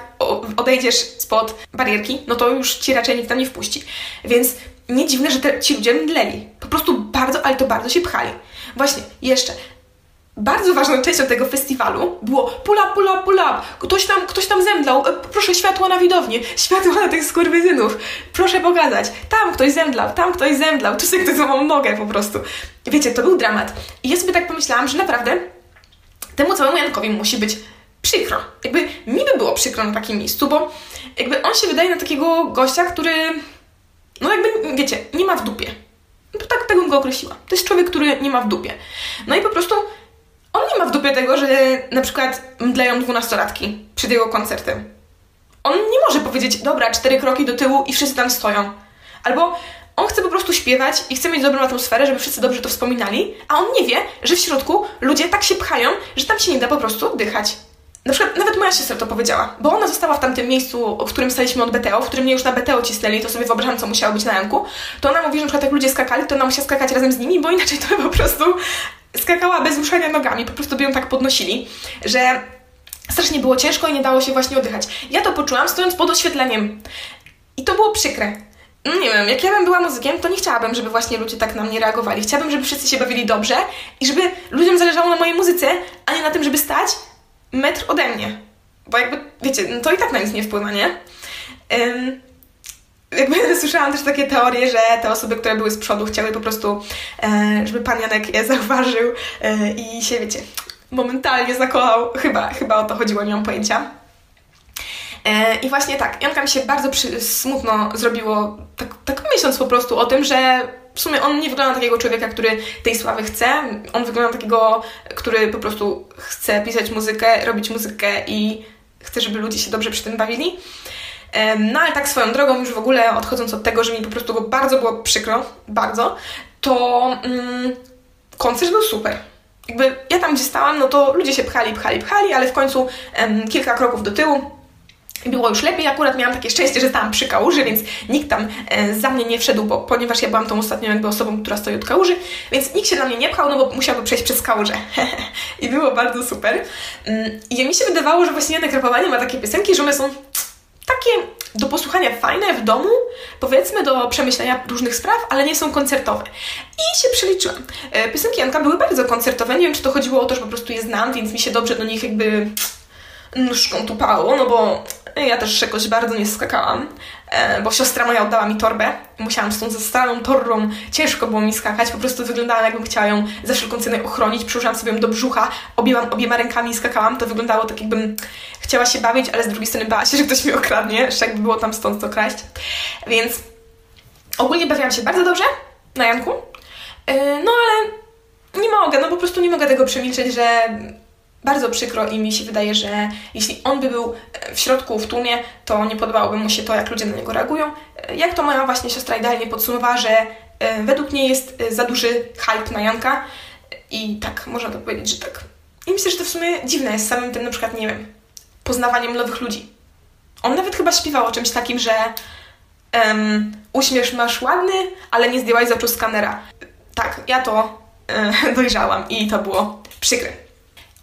odejdziesz spod barierki, no to już ci raczej nikt tam nie wpuści. Więc nie dziwne, że te, ci ludzie mdleli. Po prostu bardzo, ale to bardzo się pchali. Właśnie, jeszcze, bardzo ważną częścią tego festiwalu było up, pull up. Ktoś tam, ktoś tam zemdlał. E, proszę światła na widownię. Światła na tych skurwydynów. Proszę pokazać. Tam ktoś zemdlał, tam ktoś zemdlał. Tu sobie ktoś złamał nogę po prostu. Wiecie, to był dramat. I ja sobie tak pomyślałam, że naprawdę temu całemu Jankowi musi być przykro. Jakby mi by było przykro na takim miejscu, bo jakby on się wydaje na takiego gościa, który no jakby, wiecie, nie ma w dupie. No tak, tak bym go określiła. To jest człowiek, który nie ma w dupie. No i po prostu on nie ma w dupie tego, że na przykład mdleją dwunastolatki przed jego koncertem. On nie może powiedzieć, dobra, cztery kroki do tyłu i wszyscy tam stoją. Albo on chce po prostu śpiewać i chce mieć dobrą atmosferę, żeby wszyscy dobrze to wspominali, a on nie wie, że w środku ludzie tak się pchają, że tam się nie da po prostu oddychać. Na przykład nawet moja siostra to powiedziała, bo ona została w tamtym miejscu, w którym staliśmy od BTO, w którym mnie już na BTO cisnęli, to sobie wyobrażam, co musiało być na Janku, to ona mówi, że na przykład jak ludzie skakali, to ona musiała skakać razem z nimi, bo inaczej to by po prostu skakała bez ruszania nogami, po prostu by ją tak podnosili, że strasznie było ciężko i nie dało się właśnie oddychać. Ja to poczułam stojąc pod oświetleniem i to było przykre. No nie wiem, jak ja bym była muzykiem, to nie chciałabym, żeby właśnie ludzie tak na mnie reagowali. Chciałabym, żeby wszyscy się bawili dobrze i żeby ludziom zależało na mojej muzyce, a nie na tym, żeby stać metr ode mnie. Bo jakby, wiecie, no to i tak na nic nie wpływa, nie? Um, jakby słyszałam też takie teorie, że te osoby, które były z przodu, chciały po prostu, e, żeby pan Janek je zauważył e, i się, wiecie, momentalnie zakochał. Chyba, chyba o to chodziło, nie mam pojęcia. E, I właśnie tak, Janka mi się bardzo przy, smutno zrobiło, tak, tak po prostu o tym, że w sumie on nie wygląda takiego człowieka, który tej sławy chce. On wygląda takiego, który po prostu chce pisać muzykę, robić muzykę i chce, żeby ludzie się dobrze przy tym bawili. No ale tak swoją drogą, już w ogóle odchodząc od tego, że mi po prostu go bardzo było przykro, bardzo, to mm, koncert był super. Jakby ja tam, gdzie stałam, no to ludzie się pchali, pchali, pchali, ale w końcu em, kilka kroków do tyłu było już lepiej. Akurat miałam takie szczęście, że stałam przy kałuży, więc nikt tam e, za mnie nie wszedł, bo, ponieważ ja byłam tą ostatnią jakby osobą, która stoi od kałuży, więc nikt się na mnie nie pchał, no bo musiałby przejść przez kałużę. I było bardzo super. Mm, I mi się wydawało, że właśnie Janek Rapowanie ma takie piosenki, że one są takie do posłuchania fajne w domu, powiedzmy do przemyślenia różnych spraw, ale nie są koncertowe. I się przeliczyłam. E, piosenki Janka były bardzo koncertowe. Nie wiem, czy to chodziło o to, że po prostu je znam, więc mi się dobrze do nich jakby nóżką tupało, no bo ja też jakoś bardzo nie skakałam, e, bo siostra moja oddała mi torbę. Musiałam z tą zastaralą torbą, ciężko było mi skakać, po prostu wyglądałam jakbym chciała ją za wszelką cenę ochronić, przyłożyłam sobie ją do brzucha, obiłam obiema rękami i skakałam, to wyglądało tak jakbym chciała się bawić, ale z drugiej strony bała się, że ktoś mi okradnie, że jakby było tam stąd to kraść. Więc ogólnie bawiłam się bardzo dobrze na Janku, e, no ale nie mogę, no po prostu nie mogę tego przemilczeć, że bardzo przykro i mi się wydaje, że jeśli on by był w środku, w tłumie, to nie podobałoby mu się to, jak ludzie na niego reagują. Jak to moja właśnie siostra idealnie podsumowała, że e, według niej jest e, za duży hype na Janka i tak, można to powiedzieć, że tak. I myślę, że to w sumie dziwne jest samym tym na przykład, nie wiem, poznawaniem nowych ludzi. On nawet chyba śpiewał o czymś takim, że um, uśmiesz masz ładny, ale nie zdjęłaś z oczu skanera. Tak, ja to e, dojrzałam i to było przykre.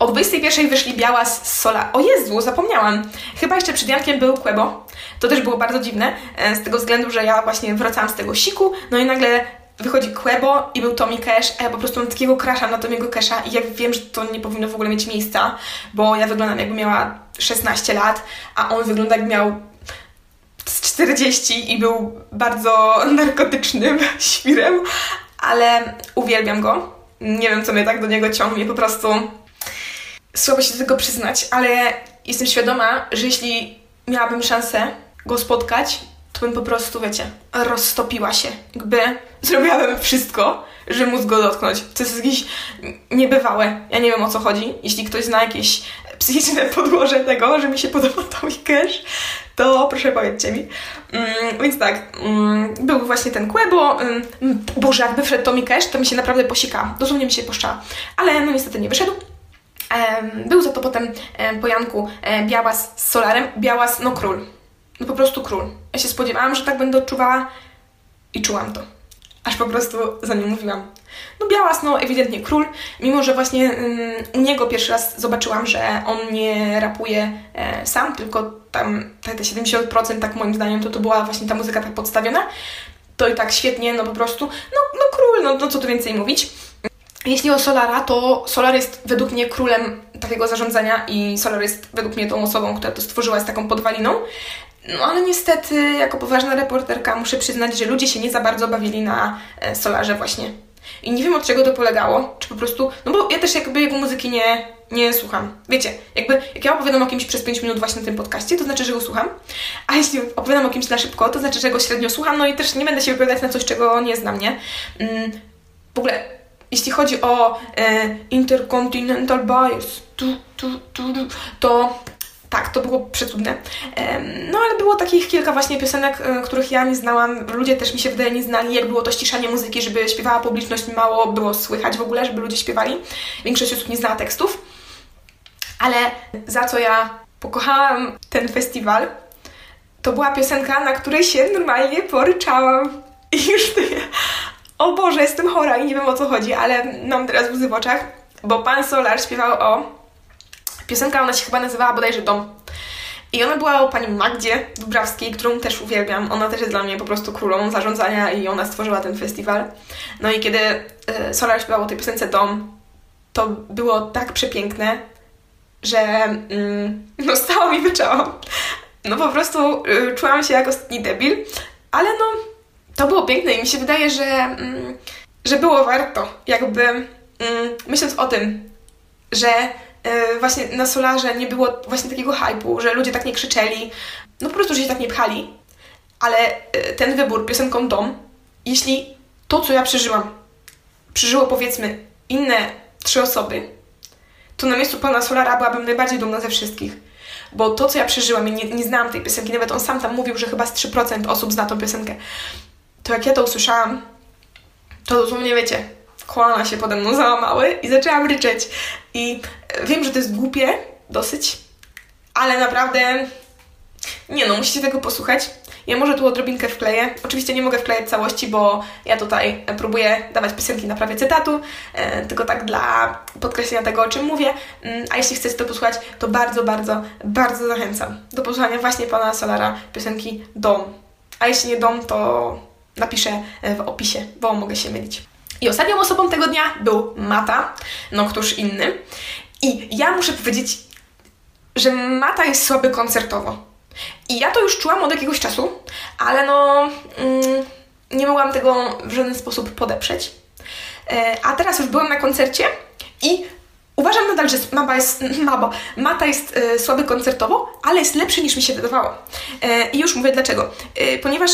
O 21 wyszli Biała z Sola. O Jezu, zapomniałam. Chyba jeszcze przed Jankiem był Quebo. To też było bardzo dziwne, e, z tego względu, że ja właśnie wracałam z tego siku, no i nagle wychodzi Quebo i był Tommy Cash, a ja po prostu mam takiego crasha na Tomiego Casha i ja wiem, że to nie powinno w ogóle mieć miejsca, bo ja wyglądam jakby miała 16 lat, a on wygląda jakby miał 40 i był bardzo narkotycznym świrem, ale uwielbiam go. Nie wiem, co mnie tak do niego ciągnie, po prostu słabo się do tego przyznać, ale jestem świadoma, że jeśli miałabym szansę go spotkać, to bym po prostu, wiecie, roztopiła się. Jakby zrobiłabym wszystko, żeby móc go dotknąć. To jest jakieś niebywałe. Ja nie wiem o co chodzi. Jeśli ktoś zna jakieś psychiczne podłoże tego, że mi się podoba Tommy Cash, to proszę powiedzcie mi. Mm, więc tak, mm, był właśnie ten Quebo. Mm, Boże, jakby wszedł Tommy Cash, to mi się naprawdę posika. Dosłownie mi się poszczała. Ale no niestety nie wyszedł. Był za to potem po Janku Białas z Solarem. Białas, no król. No po prostu król. Ja się spodziewałam, że tak będę odczuwała i czułam to. Aż po prostu za nim mówiłam. No Białas, no ewidentnie król, mimo że właśnie um, u niego pierwszy raz zobaczyłam, że on nie rapuje e, sam, tylko tam te, te 70% tak moim zdaniem to to była właśnie ta muzyka tak podstawiona. To i tak świetnie, no po prostu, no, no król, no, no co tu więcej mówić. Jeśli o Solara, to Solar jest według mnie królem takiego zarządzania i Solar jest według mnie tą osobą, która to stworzyła z taką podwaliną. No ale niestety, jako poważna reporterka, muszę przyznać, że ludzie się nie za bardzo bawili na e, Solarze właśnie. I nie wiem od czego to polegało, czy po prostu, no bo ja też jakby jego muzyki nie, nie słucham. Wiecie, jakby jak ja opowiadam o kimś przez 5 minut właśnie na tym podcaście, to znaczy, że go słucham, a jeśli opowiadam o kimś na szybko, to znaczy, że go średnio słucham, no i też nie będę się wypowiadać na coś, czego nie znam, nie? Mm, w ogóle jeśli chodzi o e, Intercontinental Bias, tu, tu, tu, to tak, to było przecudne. E, no ale było takich kilka właśnie piosenek, e, których ja nie znałam. Ludzie też mi się wydaje nie znali, jak było to ściszanie muzyki, żeby śpiewała publiczność, mało było słychać w ogóle, żeby ludzie śpiewali. Większość osób nie znała tekstów. Ale za co ja pokochałam ten festiwal, to była piosenka, na której się normalnie poryczałam. I już to o Boże, jestem chora i nie wiem o co chodzi, ale mam teraz łzy w oczach, bo Pan Solar śpiewał o... Piosenka, ona się chyba nazywała bodajże Dom. I ona była o pani Magdzie Dubrawskiej, którą też uwielbiam. Ona też jest dla mnie po prostu królą zarządzania i ona stworzyła ten festiwal. No i kiedy y, Solar śpiewał o tej piosence Dom, to było tak przepiękne, że mm, no stało mi wyczałam. No po prostu y, czułam się jak ostatni debil, ale no to było piękne i mi się wydaje, że, mm, że było warto. Jakby mm, myśląc o tym, że y, właśnie na Solarze nie było właśnie takiego hypu, że ludzie tak nie krzyczeli, no po prostu, że się tak nie pchali, ale y, ten wybór piosenką Dom, jeśli to, co ja przeżyłam, przeżyło powiedzmy inne trzy osoby, to na miejscu pana Solara byłabym najbardziej dumna ze wszystkich. Bo to, co ja przeżyłam, i nie, nie znałam tej piosenki, nawet on sam tam mówił, że chyba z 3% osób zna tą piosenkę to jak ja to usłyszałam, to dosłownie wiecie, kolana się pode mną załamały i zaczęłam ryczeć. I wiem, że to jest głupie dosyć, ale naprawdę nie no, musicie tego posłuchać. Ja może tu odrobinkę wkleję. Oczywiście nie mogę wklejać całości, bo ja tutaj próbuję dawać piosenki na prawie cytatu, e, tylko tak dla podkreślenia tego, o czym mówię. Mm, a jeśli chcecie to posłuchać, to bardzo, bardzo, bardzo zachęcam do posłuchania właśnie pana Solara piosenki Dom. A jeśli nie Dom, to napiszę e, w opisie, bo mogę się mylić. I ostatnią osobą tego dnia był Mata, no któż inny. I ja muszę powiedzieć, że Mata jest słaby koncertowo. I ja to już czułam od jakiegoś czasu, ale no mm, nie mogłam tego w żaden sposób podeprzeć. E, a teraz już byłam na koncercie i uważam nadal, że Maba jest, Maba, Mata jest e, słaby koncertowo, ale jest lepszy niż mi się wydawało. E, I już mówię dlaczego. E, ponieważ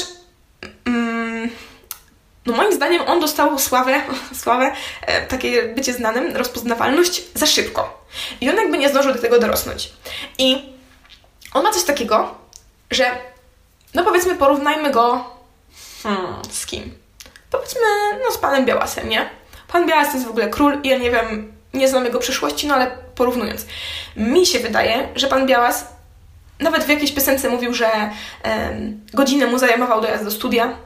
no moim zdaniem on dostał sławę, sławę e, takie bycie znanym, rozpoznawalność za szybko. I on jakby nie zdążył do tego dorosnąć. I on ma coś takiego, że no powiedzmy porównajmy go hmm, z kim? Powiedzmy no z panem Białasem, nie? Pan Białas to jest w ogóle król i ja nie wiem, nie znam jego przyszłości, no ale porównując. Mi się wydaje, że pan Białas nawet w jakiejś piosence mówił, że um, godzinę mu zajmował dojazd do studia,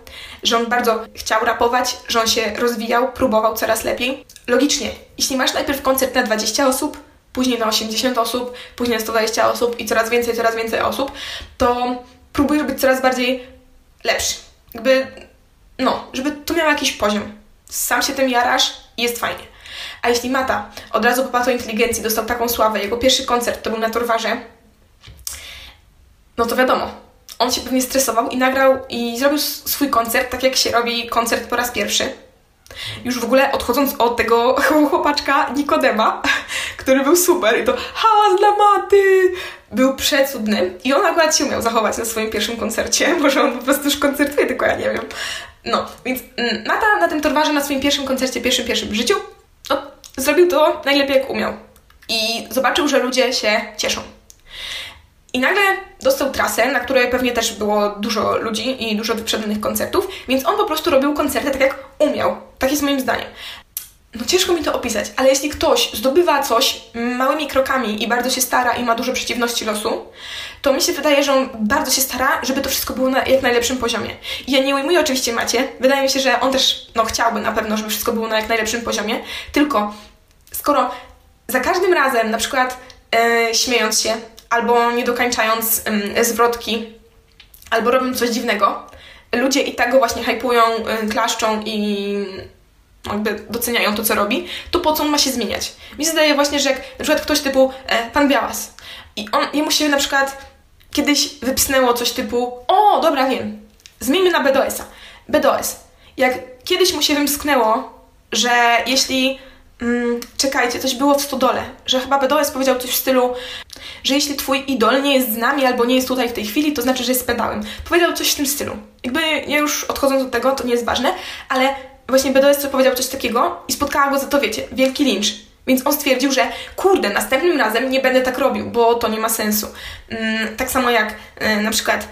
że on bardzo chciał rapować, że on się rozwijał, próbował coraz lepiej. Logicznie, jeśli masz najpierw koncert na 20 osób, później na 80 osób, później na 120 osób i coraz więcej, coraz więcej osób, to próbujesz być coraz bardziej lepszy. Jakby, no, żeby to miał jakiś poziom. Sam się tym jarasz i jest fajnie. A jeśli Mata od razu po inteligencji dostał taką sławę, jego pierwszy koncert to był na Torwarze, no to wiadomo, on się pewnie stresował i nagrał i zrobił swój koncert tak jak się robi koncert po raz pierwszy. Już w ogóle odchodząc od tego chłopaczka Nikodema, który był super i to hałas dla maty, był przecudny i on akurat się umiał zachować na swoim pierwszym koncercie, może on po prostu już koncertuje, tylko ja nie wiem. No, więc mm, Mata na tym torwarze na swoim pierwszym koncercie, pierwszym, pierwszym życiu, no, zrobił to najlepiej jak umiał. I zobaczył, że ludzie się cieszą. I nagle dostał trasę, na której pewnie też było dużo ludzi i dużo wyprzedanych koncertów, więc on po prostu robił koncerty tak jak umiał. Tak jest moim zdaniem. No ciężko mi to opisać, ale jeśli ktoś zdobywa coś małymi krokami i bardzo się stara i ma dużo przeciwności losu, to mi się wydaje, że on bardzo się stara, żeby to wszystko było na jak najlepszym poziomie. I ja nie ujmuję oczywiście Macie, wydaje mi się, że on też no, chciałby na pewno, żeby wszystko było na jak najlepszym poziomie, tylko skoro za każdym razem, na przykład e, śmiejąc się, albo nie dokańczając zwrotki, albo robiąc coś dziwnego, ludzie i tak go właśnie hypują, klaszczą i jakby doceniają to, co robi, to po co on ma się zmieniać? Mi zdaje właśnie, że jak na przykład ktoś typu e, Pan Białas i on, jemu się na przykład kiedyś wypsnęło coś typu o, dobra, wiem, zmieńmy na BDS-a. BDS. Jak kiedyś mu się wymsknęło, że jeśli mm, czekajcie, coś było w stodole, że chyba BDS powiedział coś w stylu że jeśli twój idol nie jest z nami albo nie jest tutaj w tej chwili, to znaczy, że jest pedałem. Powiedział coś w tym stylu. Jakby ja już odchodząc od tego, to nie jest ważne, ale właśnie BDS powiedział coś takiego i spotkała go za to, wiecie, wielki lincz. Więc on stwierdził, że kurde, następnym razem nie będę tak robił, bo to nie ma sensu. Mm, tak samo jak y, na przykład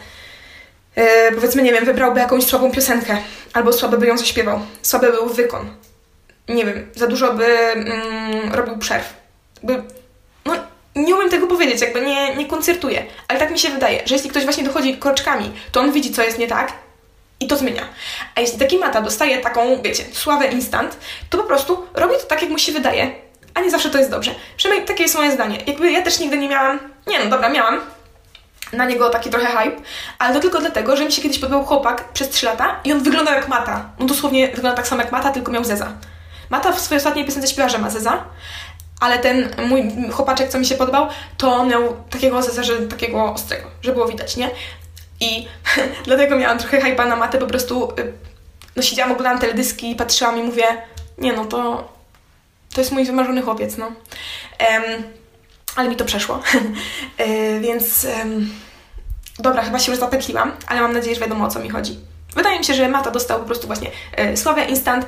y, powiedzmy, nie wiem, wybrałby jakąś słabą piosenkę albo słaby by ją zaśpiewał. Słaby był wykon. Nie wiem, za dużo by mm, robił przerw. By nie umiem tego powiedzieć, jakby nie, nie koncertuję, ale tak mi się wydaje, że jeśli ktoś właśnie dochodzi kroczkami, to on widzi, co jest nie tak i to zmienia. A jeśli taki mata dostaje taką, wiecie, sławę instant, to po prostu robi to tak, jak mu się wydaje, a nie zawsze to jest dobrze. Przynajmniej takie jest moje zdanie. Jakby ja też nigdy nie miałam, nie no dobra, miałam na niego taki trochę hype, ale to tylko dlatego, że mi się kiedyś podobał chłopak przez 3 lata i on wyglądał jak Mata. No dosłownie wygląda tak samo jak Mata, tylko miał Zeza. Mata w swojej ostatniej piosence śpiewa, że ma Zeza, ale ten mój chłopaczek, co mi się podobał, to miał takiego że takiego ostrego, że było widać, nie? I dlatego miałam trochę hypa na matę, po prostu y, no siedziałam, oglądałam teledyski, patrzyłam i mówię, nie no, to, to jest mój wymarzony chłopiec, no. Um, ale mi to przeszło, y, więc um, dobra, chyba się już zapekliłam, ale mam nadzieję, że wiadomo o co mi chodzi. Wydaje mi się, że Mata dostał po prostu właśnie y, instant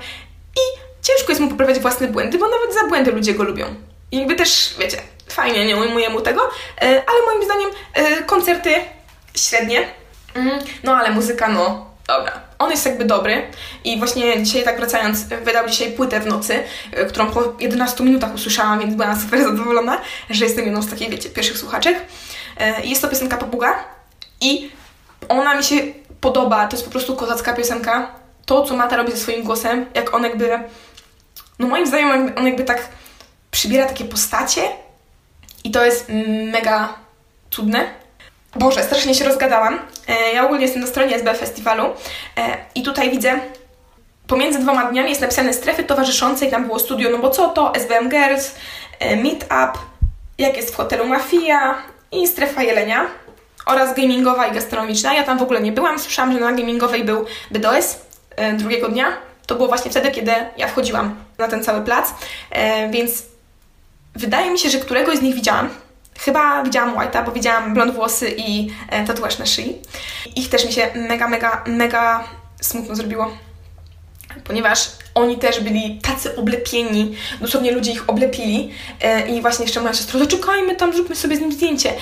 i ciężko jest mu poprawiać własne błędy, bo nawet za błędy ludzie go lubią. I jakby też, wiecie, fajnie, nie ujmuję mu tego, e, ale moim zdaniem e, koncerty średnie, mm, no ale muzyka, no dobra. On jest jakby dobry i właśnie dzisiaj tak wracając, wydał dzisiaj płytę w nocy, e, którą po 11 minutach usłyszałam, więc byłam super zadowolona, że jestem jedną z takich, wiecie, pierwszych słuchaczek. Jest to piosenka Papuga i ona mi się podoba, to jest po prostu kozacka piosenka. To, co Mata robi ze swoim głosem, jak on jakby no moim zdaniem on jakby tak przybiera takie postacie i to jest mega cudne. Boże, strasznie się rozgadałam. E, ja ogólnie jestem na stronie SB Festiwalu e, i tutaj widzę pomiędzy dwoma dniami jest napisane strefy towarzyszące i tam było studio, no bo co to? SBM Girls, e, Meetup, jak jest w hotelu Mafia i strefa Jelenia oraz gamingowa i gastronomiczna. Ja tam w ogóle nie byłam, słyszałam, że na gamingowej był BDOS drugiego dnia, to było właśnie wtedy, kiedy ja wchodziłam na ten cały plac, e, więc wydaje mi się, że któregoś z nich widziałam. Chyba widziałam White'a, bo widziałam blond włosy i e, tatuaż na szyi. Ich też mi się mega, mega, mega smutno zrobiło. ponieważ oni też byli tacy oblepieni, dosłownie ludzie ich oblepili e, i właśnie jeszcze moja siostra, zaczekajmy tam, zróbmy sobie z nim zdjęcie.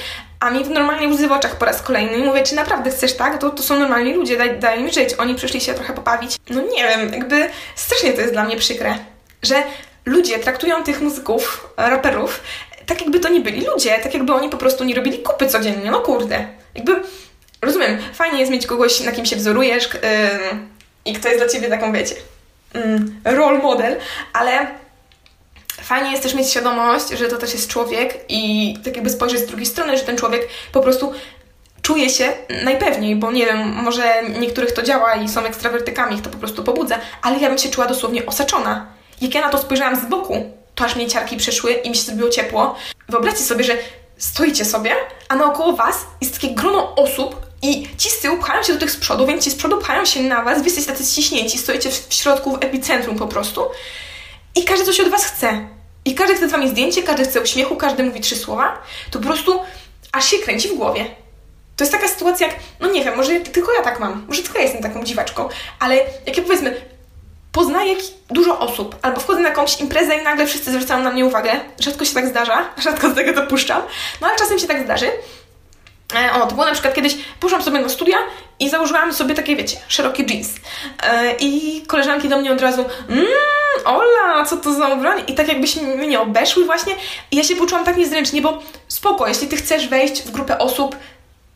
A mi normalnie łzy w oczach po raz kolejny i mówię, czy naprawdę chcesz tak? To, to są normalni ludzie, daj, daj mi żyć. Oni przyszli się trochę pobawić. No nie wiem, jakby strasznie to jest dla mnie przykre, że ludzie traktują tych muzyków, raperów, tak jakby to nie byli ludzie, tak jakby oni po prostu nie robili kupy codziennie, no kurde. Jakby, rozumiem, fajnie jest mieć kogoś, na kim się wzorujesz yy, i kto jest dla Ciebie taką, wiecie, yy, role model, ale fajnie jest też mieć świadomość, że to też jest człowiek i tak jakby spojrzeć z drugiej strony, że ten człowiek po prostu czuje się najpewniej, bo nie wiem, może niektórych to działa i są ekstrawertykami, ich to po prostu pobudza, ale ja bym się czuła dosłownie osaczona. Jak ja na to spojrzałam z boku, to aż mnie ciarki przeszły i mi się zrobiło ciepło. Wyobraźcie sobie, że stoicie sobie, a naokoło was jest takie grono osób i ci z tyłu pchają się do tych z przodu, więc ci z przodu pchają się na was, wy jesteście tacy ściśnięci, stoicie w środku, w epicentrum po prostu i każdy coś od was chce. I każdy chce z wami zdjęcie, każdy chce uśmiechu, każdy mówi trzy słowa, to po prostu aż się kręci w głowie. To jest taka sytuacja jak, no nie wiem, może tylko ja tak mam, może tylko ja jestem taką dziwaczką, ale jak ja powiedzmy, poznaję dużo osób, albo wchodzę na jakąś imprezę i nagle wszyscy zwracają na mnie uwagę. Rzadko się tak zdarza, rzadko z tego dopuszczam, no ale czasem się tak zdarzy. E, o, to było na przykład kiedyś, poszłam sobie na studia i założyłam sobie takie, wiecie, szerokie jeans. E, I koleżanki do mnie od razu, mmm, Ola, co to za ubranie? I tak jakbyśmy mnie obeszły właśnie. I ja się poczułam tak niezręcznie, bo spoko, jeśli ty chcesz wejść w grupę osób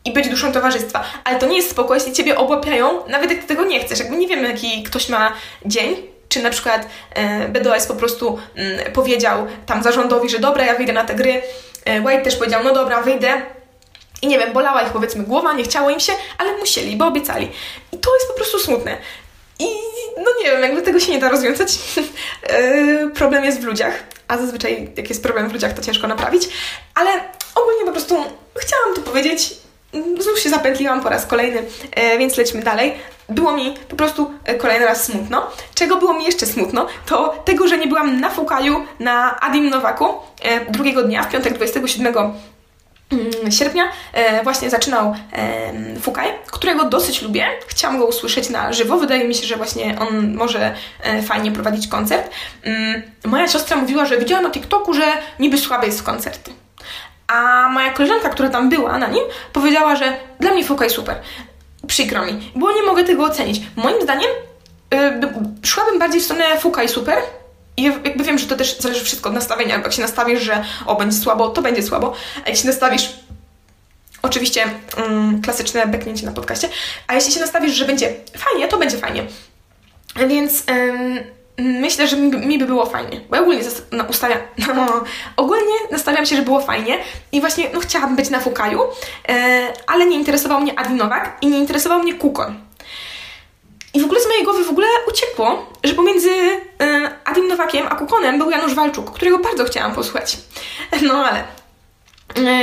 i być duszą towarzystwa, ale to nie jest spoko, jeśli ciebie obłapiają, nawet jak ty tego nie chcesz. Jakby nie wiemy, jaki ktoś ma dzień, czy na przykład e, BDOS po prostu mm, powiedział tam zarządowi, że dobra, ja wyjdę na te gry. E, White też powiedział, no dobra, wyjdę. I nie wiem, bolała ich powiedzmy głowa, nie chciało im się, ale musieli, bo obiecali. I to jest po prostu smutne. I no nie wiem, jakby tego się nie da rozwiązać. E, problem jest w ludziach, a zazwyczaj jak jest problem w ludziach, to ciężko naprawić. Ale ogólnie po prostu chciałam to powiedzieć. Znów się zapętliłam po raz kolejny, e, więc lećmy dalej. Było mi po prostu e, kolejny raz smutno. Czego było mi jeszcze smutno, to tego, że nie byłam na Fukaju na Adim Nowaku drugiego dnia, w piątek 27 Mm, sierpnia e, właśnie zaczynał e, Fukaj, którego dosyć lubię. Chciałam go usłyszeć na żywo. Wydaje mi się, że właśnie on może e, fajnie prowadzić koncert. Mm, moja siostra mówiła, że widziała na TikToku, że niby słabe jest koncerty. A moja koleżanka, która tam była na nim, powiedziała, że dla mnie Fukaj super. Przykro mi, bo nie mogę tego ocenić. Moim zdaniem szłabym bardziej w stronę Fukaj super, i jakby wiem, że to też zależy wszystko od nastawienia. Jak się nastawisz, że o, będzie słabo, to będzie słabo. A jak się nastawisz Oczywiście mm, klasyczne beknięcie na podcaście. A jeśli się nastawisz, że będzie fajnie, to będzie fajnie. Więc myślę, że mi, mi, by było fajnie. Bo ja ogólnie no, no, ogólnie nastawiam się, że było fajnie i właśnie no, chciałabym być na Fukaju, yy, ale nie interesował mnie Adi Nowak i nie interesował mnie Kukon. I w ogóle z mojej głowy w ogóle uciekło, że pomiędzy y, Adim Nowakiem a Kukonem był Janusz Walczuk, którego bardzo chciałam posłuchać. No ale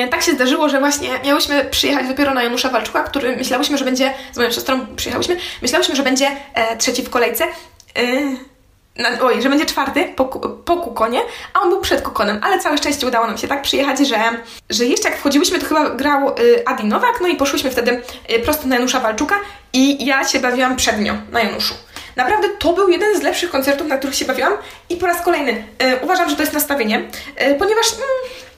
y, tak się zdarzyło, że właśnie miałyśmy przyjechać dopiero na Janusza Walczuka, który myślałyśmy, że będzie, z moją siostrą przyjechałyśmy, myślałyśmy, że będzie e, trzeci w kolejce. Y, na, oj, że będzie czwarty po, po Kukonie, a on był przed Kukonem, ale całe szczęście udało nam się tak przyjechać, że, że jeszcze jak wchodziłyśmy, to chyba grał y, Adi Nowak, no i poszłyśmy wtedy y, prosto na Janusza Walczuka i ja się bawiłam przednio na Januszu. Naprawdę to był jeden z lepszych koncertów, na których się bawiłam i po raz kolejny y, uważam, że to jest nastawienie, y, ponieważ mm,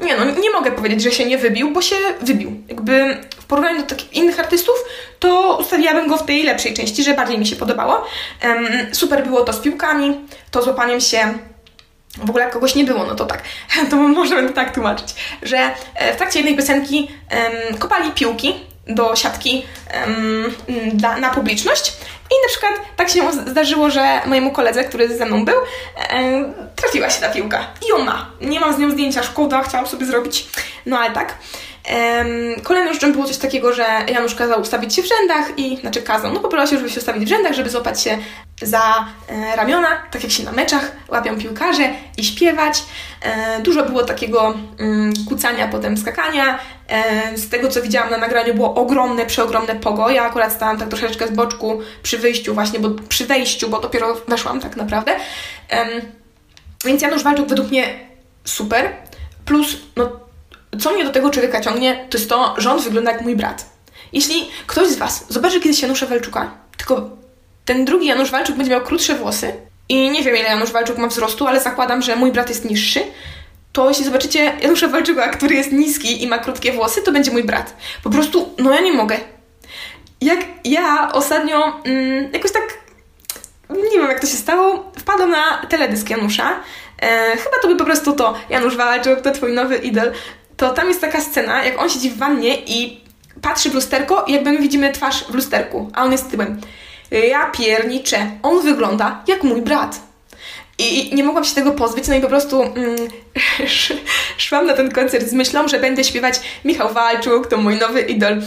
nie no, nie mogę powiedzieć, że się nie wybił, bo się wybił. Jakby w porównaniu do takich innych artystów, to ustawiłabym go w tej lepszej części, że bardziej mi się podobało. Um, super było to z piłkami, to z łapaniem się w ogóle jak kogoś nie było, no to tak, to możemy to tak tłumaczyć, że e, w trakcie jednej piosenki um, kopali piłki do siatki um, dla, na publiczność i na przykład tak się zdarzyło, że mojemu koledze, który ze mną był, um, trafiła się ta piłka i on ma. Nie mam z nią zdjęcia, szkoda, chciałam sobie zrobić, no ale tak. Um, kolejną rzeczą było coś takiego, że Janusz kazał ustawić się w rzędach i, znaczy kazał, no poprosił, żeby się ustawić w rzędach, żeby złapać się za e, ramiona, tak jak się na meczach łapią piłkarze i śpiewać. E, dużo było takiego mm, kucania, potem skakania. Z tego, co widziałam na nagraniu, było ogromne, przeogromne pogo. Ja akurat stałam tak troszeczkę z boczku przy wyjściu właśnie, bo przy wejściu, bo dopiero weszłam tak naprawdę. więc Janusz Walczuk według mnie super. Plus, no co mnie do tego człowieka ciągnie, to jest to, że on wygląda jak mój brat. Jeśli ktoś z Was zobaczy kiedyś Janusza Walczuka, tylko ten drugi Janusz Walczuk będzie miał krótsze włosy i nie wiem ile Janusz Walczuk ma wzrostu, ale zakładam, że mój brat jest niższy, to jeśli zobaczycie Janusza Walczuka, który jest niski i ma krótkie włosy, to będzie mój brat. Po prostu, no ja nie mogę. Jak ja ostatnio mm, jakoś tak, nie wiem jak to się stało, wpadłam na teledysk Janusza. E, chyba to by po prostu to, Janusz Walczuk, to twój nowy idol. To tam jest taka scena, jak on siedzi w wannie i patrzy w lusterko i jakby my widzimy twarz w lusterku, a on jest tyłem. Ja pierniczę, on wygląda jak mój brat. I nie mogłam się tego pozbyć, no i po prostu mm, szłam na ten koncert z myślą, że będę śpiewać Michał Walczuk, to mój nowy idol.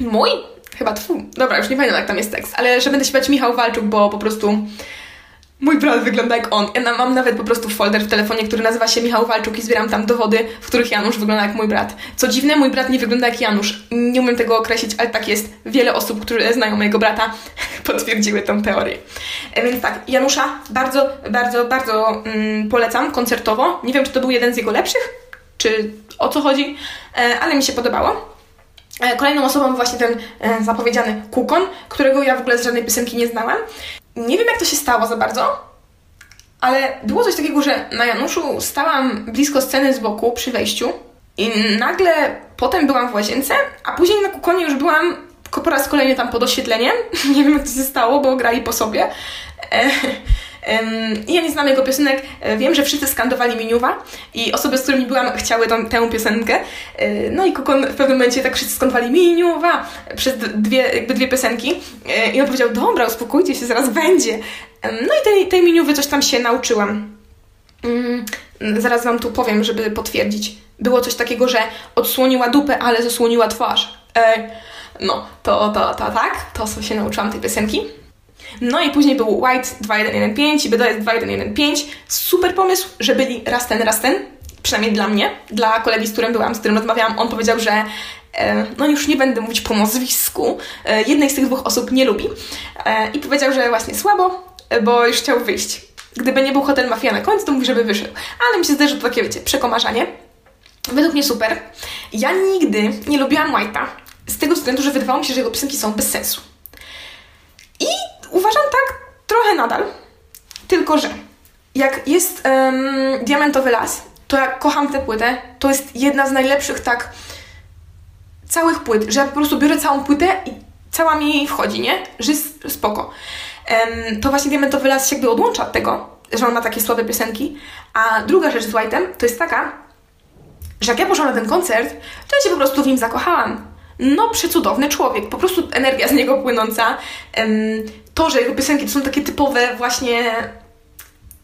Mój? Chyba twój. Dobra, już nie pamiętam jak tam jest tekst, ale że będę śpiewać Michał Walczuk, bo po prostu Mój brat wygląda jak on. Ja mam nawet po prostu folder w telefonie, który nazywa się Michał Walczuk i zbieram tam dowody, w których Janusz wygląda jak mój brat. Co dziwne, mój brat nie wygląda jak Janusz. Nie umiem tego określić, ale tak jest. Wiele osób, które znają mojego brata, potwierdziły tą teorię. E, więc tak, Janusza bardzo, bardzo, bardzo mm, polecam koncertowo. Nie wiem, czy to był jeden z jego lepszych, czy o co chodzi, e, ale mi się podobało. E, kolejną osobą był właśnie ten zapowiedziany Kukon, którego ja w ogóle z żadnej piosenki nie znałam. Nie wiem, jak to się stało za bardzo, ale było coś takiego, że na Januszu stałam blisko sceny z boku przy wejściu i nagle potem byłam w łazience, a później na kukonie już byłam po raz kolejny tam pod oświetleniem. nie wiem, jak to się stało, bo grali po sobie. E, ja nie znam jego piosenek, e, wiem, że wszyscy skandowali Miniuwa i osoby, z którymi byłam, chciały tą, tę piosenkę. E, no i Kokon w pewnym momencie tak wszyscy skandowali Miniuwa przez dwie, jakby dwie piosenki i on powiedział, dobra, uspokójcie się, zaraz będzie. No i tej, tej Miniuwy coś tam się nauczyłam. Mm, zaraz Wam tu powiem, żeby potwierdzić. Było coś takiego, że odsłoniła dupę, ale zasłoniła twarz. No, to, to, to tak, to się nauczyłam tej piosenki. No i później był White 2115 i BDS 2115. Super pomysł, że byli raz ten, raz ten. Przynajmniej dla mnie, dla kolegi, z którym byłam, z którym rozmawiałam, on powiedział, że e, no już nie będę mówić po nazwisku, e, jednej z tych dwóch osób nie lubi e, i powiedział, że właśnie słabo, bo już chciał wyjść. Gdyby nie był Hotel Mafia na końcu, to mówi, żeby wyszedł. Ale mi się to takie, wiecie, przekomarzanie. Według mnie super. Ja nigdy nie lubiłam White'a z tego względu, że wydawało mi się, że jego piosenki są bez sensu. I uważam tak trochę nadal, tylko że jak jest um, Diamentowy Las, to ja kocham tę płytę. To jest jedna z najlepszych tak całych płyt, że ja po prostu biorę całą płytę i cała mi wchodzi, nie? Że jest spoko. Um, to właśnie Diamentowy Las się jakby odłącza od tego, że on ma takie słabe piosenki. A druga rzecz z White'em to jest taka, że jak ja poszłam na ten koncert, to ja się po prostu w nim zakochałam no przecudowny człowiek, po prostu energia z niego płynąca. To, że jego piosenki to są takie typowe właśnie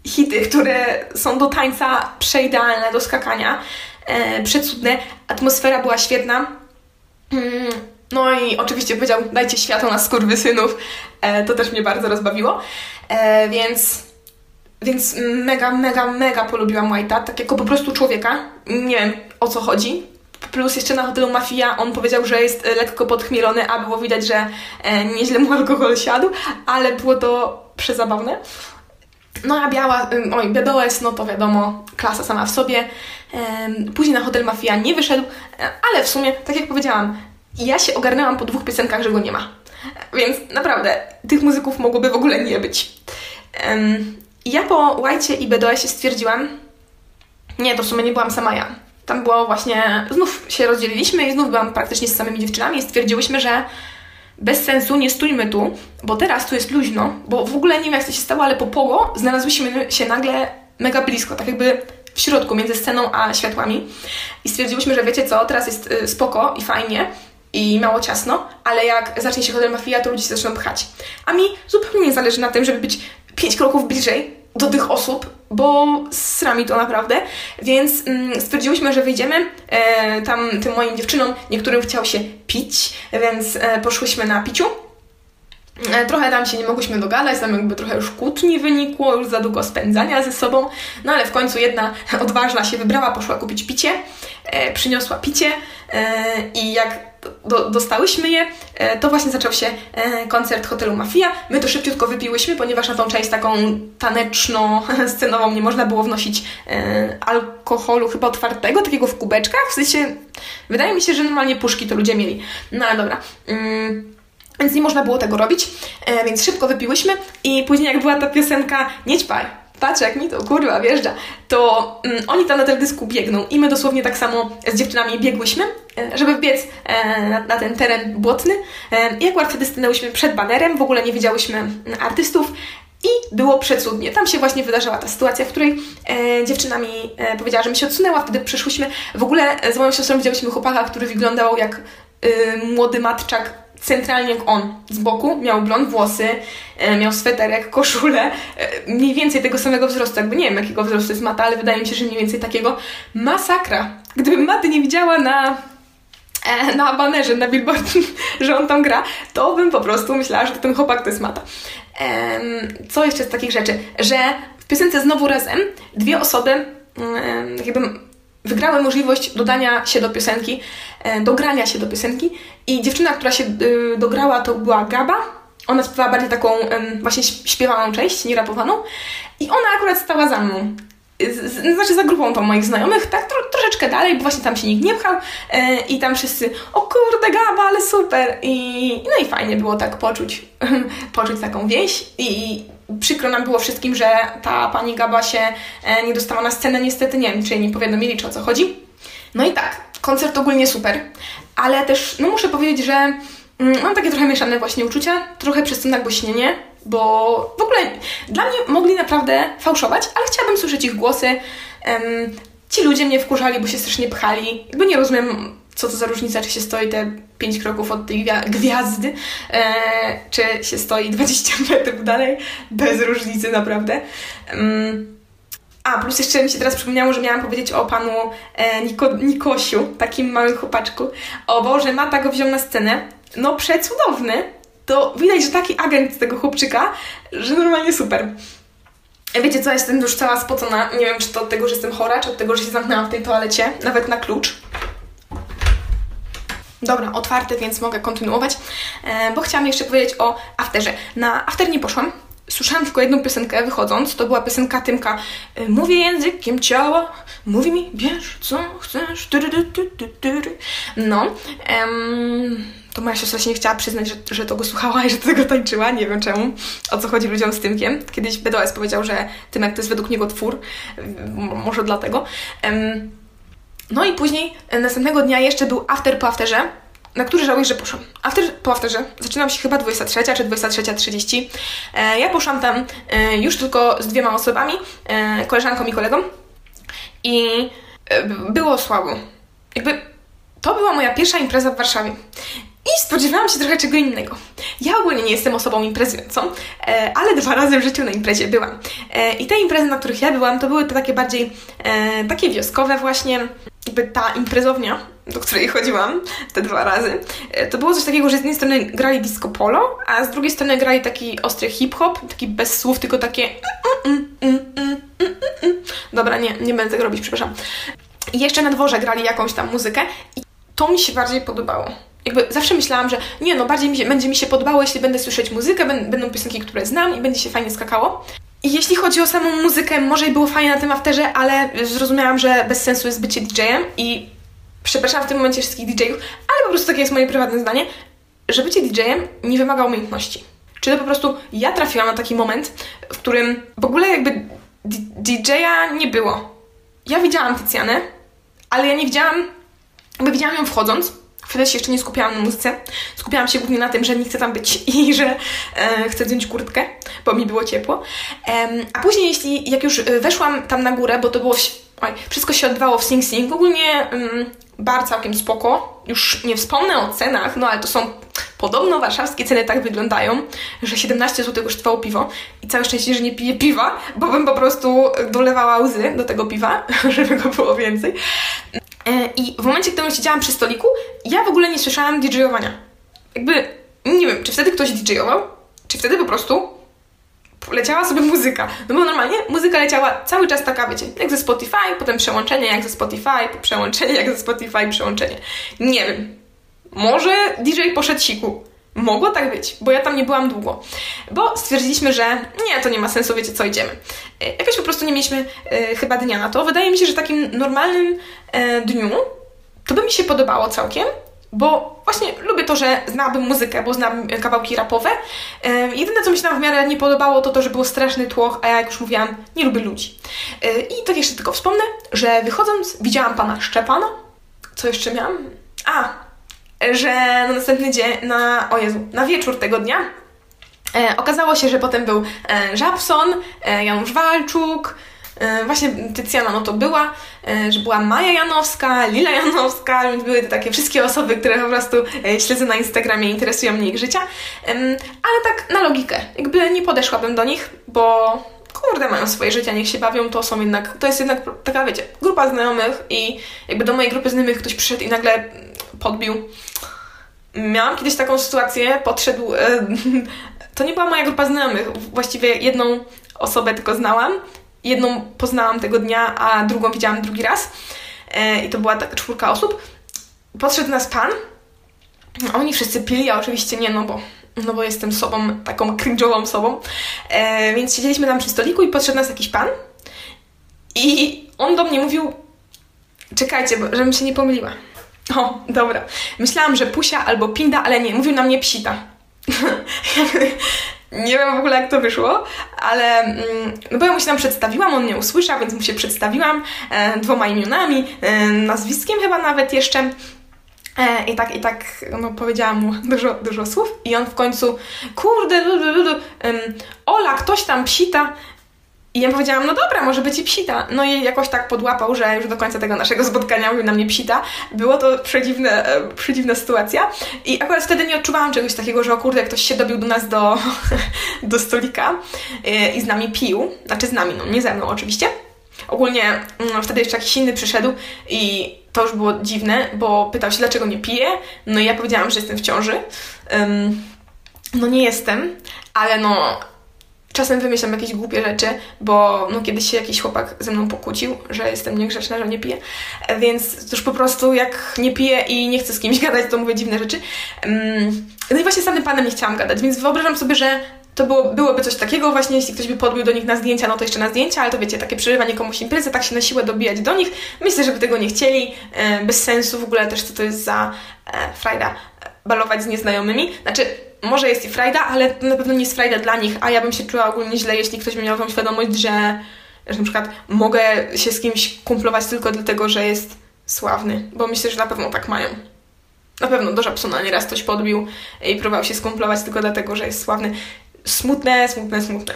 hity, które są do tańca przeidealne, do skakania, e, przecudne. Atmosfera była świetna. Mm, no i oczywiście powiedział, dajcie światło na skurwysynów. E, to też mnie bardzo rozbawiło. E, więc, więc mega, mega, mega polubiłam White'a, tak jako po prostu człowieka. Nie wiem o co chodzi, Plus jeszcze na hotelu Mafia on powiedział, że jest e, lekko podchmielony, a było widać, że e, nieźle mu alkohol siadł, ale było to przezabawne. No a biała, oj, BDOS, no to wiadomo, klasa sama w sobie. Później na hotel Mafia nie wyszedł, e, ale w sumie, tak jak powiedziałam, ja się ogarnęłam po dwóch piosenkach, że go nie ma. Więc naprawdę, tych muzyków mogłoby w ogóle nie być. Ja po White i BDOS stwierdziłam, nie, to w sumie nie byłam sama ja tam było właśnie, znów się rozdzieliliśmy i znów byłam praktycznie z samymi dziewczynami i stwierdziłyśmy, że bez sensu nie stójmy tu, bo teraz tu jest luźno, bo w ogóle nie wiem jak to się stało, ale po pogo znalazłyśmy się nagle mega blisko, tak jakby w środku, między sceną a światłami i stwierdziłyśmy, że wiecie co, teraz jest y, spoko i fajnie i mało ciasno, ale jak zacznie się Hotel Mafia, to ludzie się zaczną pchać. A mi zupełnie nie zależy na tym, żeby być pięć kroków bliżej do tych osób, bo srami to naprawdę, więc mm, stwierdziłyśmy, że wyjdziemy e, tam tym moim dziewczynom, niektórym chciał się pić, więc e, poszłyśmy na piciu. E, trochę tam się nie mogłyśmy dogadać, tam jakby trochę już kłótni wynikło, już za długo spędzania ze sobą, no ale w końcu jedna odważna się wybrała, poszła kupić picie, e, przyniosła picie e, i jak do, dostałyśmy je, e, to właśnie zaczął się e, koncert hotelu Mafia. My to szybciutko wypiłyśmy, ponieważ na tą część taką taneczno-scenową nie można było wnosić e, alkoholu chyba otwartego, takiego w kubeczkach. W sensie, wydaje mi się, że normalnie puszki to ludzie mieli. No ale dobra. Mm, więc nie można było tego robić, więc szybko wypiłyśmy i później jak była ta piosenka Nie ćpaj, patrz jak mi to kurwa wjeżdża, to mm, oni tam na teledysku biegną i my dosłownie tak samo z dziewczynami biegłyśmy, e, żeby wbiec e, na, na ten teren błotny e, akurat wtedy stanęłyśmy przed banerem, w ogóle nie widziałyśmy mm, artystów, i było przecudnie. Tam się właśnie wydarzyła ta sytuacja, w której e, dziewczyna mi e, powiedziała, że mi się odsunęła, wtedy przyszłyśmy. W ogóle e, z moją siostrą widziałyśmy chłopaka, który wyglądał jak e, młody matczak, centralnie jak on, z boku. Miał blond włosy, e, miał sweterek, koszulę, e, mniej więcej tego samego wzrostu. Jakby nie wiem, jakiego wzrostu jest Mata, ale wydaje mi się, że mniej więcej takiego. Masakra. Gdybym Maty nie widziała na e, na banerze, na billboard, że on tam gra, to bym po prostu myślała, że ten chłopak to jest Mata. Co jeszcze z takich rzeczy? Że w piosence Znowu Razem dwie osoby jakby wygrały możliwość dodania się do piosenki, e, dogrania się do piosenki i dziewczyna, która się y, dograła to była Gaba. Ona śpiewała bardziej taką właśnie śpiewaną część, nie rapowaną. I ona akurat stała za mną. Z, znaczy za grupą tą moich znajomych, tak tro, troszeczkę dalej, bo właśnie tam się nikt nie pchał e, i tam wszyscy, o kurde Gaba, ale super! I no i fajnie było tak poczuć, poczuć taką więź i przykro nam było wszystkim, że ta pani Gaba się e, nie dostała na scenę, niestety nie wiem, czy nie powiadomili, czy o co chodzi. No i tak, koncert ogólnie super, ale też, no muszę powiedzieć, że mm, mam takie trochę mieszane właśnie uczucia, trochę przez to nagłośnienie, bo w ogóle dla mnie mogli naprawdę fałszować, ale chciałabym słyszeć ich głosy. Ci ludzie mnie wkurzali, bo się strasznie pchali. Jakby nie rozumiem, co to za różnica, czy się stoi te 5 kroków od tej gwiazdy, e, czy się stoi 20 metrów dalej. Bez różnicy, naprawdę. Um, a, plus jeszcze mi się teraz przypomniało, że miałam powiedzieć o panu e, Niko, Nikosiu, takim małym chłopaczku. O Boże, Mata go wziął na scenę. No, przecudowny to widać, że taki agent tego chłopczyka, że normalnie super. Wiecie co, jestem już cała spocona. Nie wiem, czy to od tego, że jestem chora, czy od tego, że się zamknęłam w tej toalecie, nawet na klucz. Dobra, otwarte, więc mogę kontynuować, e, bo chciałam jeszcze powiedzieć o afterze. Na after nie poszłam, słyszałam tylko jedną piosenkę wychodząc, to była piosenka Tymka e, Mówię językiem ciała, mówi mi, bierz co chcesz, no, em, to moja siostra się nie chciała przyznać, że, że to go słuchała i że tego tańczyła. Nie wiem czemu. O co chodzi ludziom z Tymkiem. Kiedyś BDOS powiedział, że Tymek to jest według niego twór. może dlatego. No i później e, następnego dnia jeszcze był after po afterze, na który żałuję, że poszłam. After po afterze zaczynam się chyba 23 czy 23.30. E, ja poszłam tam e, już tylko z dwiema osobami, koleżanką i kolegą. I było słabo. Jakby to była moja pierwsza impreza w Warszawie. I spodziewałam się trochę czego innego. Ja ogólnie nie jestem osobą imprezującą, e, ale dwa razy w życiu na imprezie byłam. E, I te imprezy, na których ja byłam, to były to takie bardziej e, takie wioskowe właśnie. Jakby ta imprezownia, do której chodziłam te dwa razy, to było coś takiego, że z jednej strony grali disco polo, a z drugiej strony grali taki ostry hip-hop, taki bez słów, tylko takie Dobra, nie, nie będę tego robić, przepraszam. I jeszcze na dworze grali jakąś tam muzykę i to mi się bardziej podobało jakby zawsze myślałam, że nie, no bardziej mi się, będzie mi się podobało, jeśli będę słyszeć muzykę, będą piosenki, które znam i będzie się fajnie skakało. I jeśli chodzi o samą muzykę, może i było fajnie na tym afterze, ale zrozumiałam, że bez sensu jest bycie DJ-em i przepraszam w tym momencie wszystkich DJ-ów, ale po prostu takie jest moje prywatne zdanie, że bycie DJ-em nie wymaga umiejętności. Czyli po prostu ja trafiłam na taki moment, w którym w ogóle jakby DJ-a nie było. Ja widziałam Tycjanę, ale ja nie widziałam, jakby widziałam ją wchodząc, Wtedy się jeszcze nie skupiałam na muzyce. Skupiałam się głównie na tym, że nie chcę tam być i że e, chcę zdjąć kurtkę, bo mi było ciepło. E, a później, jeśli jak już e, weszłam tam na górę, bo to było. Oj, wszystko się odbywało w Sing Sing. Ogólnie mm, bar całkiem spoko. Już nie wspomnę o cenach, no ale to są podobno warszawskie ceny tak wyglądają, że 17 zł kosztowało piwo i całe szczęście, że nie piję piwa, bo bym po prostu dolewała łzy do tego piwa, żeby go było więcej. E, I w momencie, gdy siedziałam przy stoliku, ja w ogóle nie słyszałam DJ-owania. Jakby, nie wiem, czy wtedy ktoś DJ-ował, czy wtedy po prostu leciała sobie muzyka. No bo normalnie muzyka leciała cały czas taka, wiecie, jak ze Spotify, potem przełączenie, jak ze Spotify, przełączenie, jak ze Spotify, przełączenie. Nie wiem. Może DJ poszedł siku. Mogło tak być, bo ja tam nie byłam długo. Bo stwierdziliśmy, że nie, to nie ma sensu, wiecie co, idziemy. E, jakoś po prostu nie mieliśmy e, chyba dnia na to. Wydaje mi się, że takim normalnym e, dniu to by mi się podobało całkiem, bo właśnie lubię to, że znałabym muzykę, bo znam kawałki rapowe. Jedyne, co mi się tam w miarę nie podobało, to to, że był straszny tłoch, a ja, jak już mówiłam, nie lubię ludzi. Yy, I tak jeszcze tylko wspomnę, że wychodząc widziałam pana Szczepana. Co jeszcze miałam? A, że na następny dzień, na, o Jezu, na wieczór tego dnia e, okazało się, że potem był e, Żabson, e, Janusz Walczuk, e, właśnie Tycjana no to była, e, że była Maja Janowska, Lila Janowska, więc były to takie wszystkie osoby, które po prostu e, śledzę na Instagramie, interesują mnie ich życia, ale tak na logikę, jakby nie podeszłabym do nich, bo kurde, mają swoje życie, niech się bawią, to są jednak, to jest jednak taka, wiecie, grupa znajomych i jakby do mojej grupy znajomych ktoś przyszedł i nagle podbił. Miałam kiedyś taką sytuację, podszedł, e, to nie była moja grupa znajomych, właściwie jedną osobę tylko znałam, jedną poznałam tego dnia, a drugą widziałam drugi raz e, i to była taka czwórka osób. Podszedł nas pan, oni wszyscy pili, ja oczywiście nie, no bo no bo jestem sobą, taką cringe'ową sobą. E, więc siedzieliśmy tam przy stoliku i podszedł nas jakiś pan i on do mnie mówił czekajcie, bo, żebym się nie pomyliła. O, dobra. Myślałam, że pusia albo pinda, ale nie, mówił na mnie psita. nie wiem w ogóle jak to wyszło, ale mm, no bo ja mu się tam przedstawiłam, on nie usłyszał, więc mu się przedstawiłam e, dwoma imionami, e, nazwiskiem chyba nawet jeszcze. E, I tak, i tak no, powiedziałam mu dużo, dużo słów i on w końcu, kurde, du, du, um, Ola, ktoś tam psita. I ja powiedziałam, no dobra, może być i psita. No i jakoś tak podłapał, że już do końca tego naszego spotkania mówił na mnie psita. Było to przedziwne, e, przedziwna sytuacja. I akurat wtedy nie odczuwałam czegoś takiego, że o kurde, ktoś się dobił do nas do, do stolika e, i z nami pił. Znaczy z nami, no nie ze mną oczywiście. Ogólnie no, wtedy jeszcze jakiś inny przyszedł i to już było dziwne, bo pytał się, dlaczego nie piję. No i ja powiedziałam, że jestem w ciąży. Um, no nie jestem, ale no czasem wymyślam jakieś głupie rzeczy, bo no kiedyś się jakiś chłopak ze mną pokłócił, że jestem niegrzeczna, że nie piję. Więc już po prostu jak nie piję i nie chcę z kimś gadać, to mówię dziwne rzeczy. Um, no i właśnie z samym panem nie chciałam gadać, więc wyobrażam sobie, że to było, byłoby coś takiego właśnie, jeśli ktoś by podbił do nich na zdjęcia, no to jeszcze na zdjęcia, ale to wiecie, takie przerywanie komuś imprezy, tak się na siłę dobijać do nich. Myślę, żeby tego nie chcieli, e, bez sensu w ogóle też co to jest za e, frajda e, balować z nieznajomymi. Znaczy, może jest i frajda, ale na pewno nie jest frajda dla nich, a ja bym się czuła ogólnie źle, jeśli ktoś by miał tą świadomość, że, że na przykład mogę się z kimś kumplować tylko dlatego, że jest sławny, bo myślę, że na pewno tak mają. Na pewno do Żabsona nieraz ktoś podbił i próbował się skumplować tylko dlatego, że jest sławny smutne, smutne, smutne.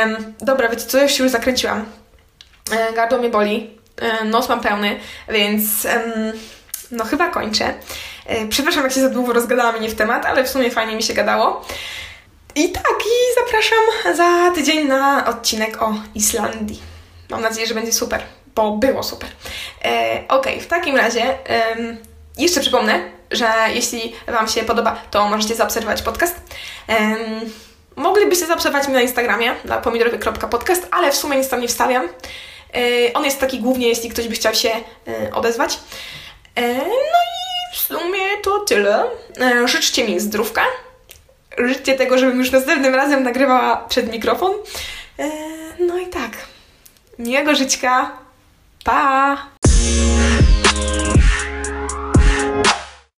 Um, dobra, wiecie co, już się już zakręciłam. E, gardło mnie boli, e, nos mam pełny, więc um, no chyba kończę. E, przepraszam, jak się za długo rozgadałam i nie w temat, ale w sumie fajnie mi się gadało. I tak, i zapraszam za tydzień na odcinek o Islandii. Mam nadzieję, że będzie super, bo było super. E, ok, w takim razie jeszcze przypomnę, że jeśli Wam się podoba, to możecie zaobserwować podcast. Moglibyście zaobserwować mnie na Instagramie, na pomidorowy.podcast, ale w sumie nic tam nie wstawiam. Yy, on jest taki głównie, jeśli ktoś by chciał się yy, odezwać. Yy, no i w sumie to tyle. życzcie mi zdrówka. Życzcie tego, żebym już następnym razem nagrywała przed mikrofon. no i tak. Miłego żyćka. Pa!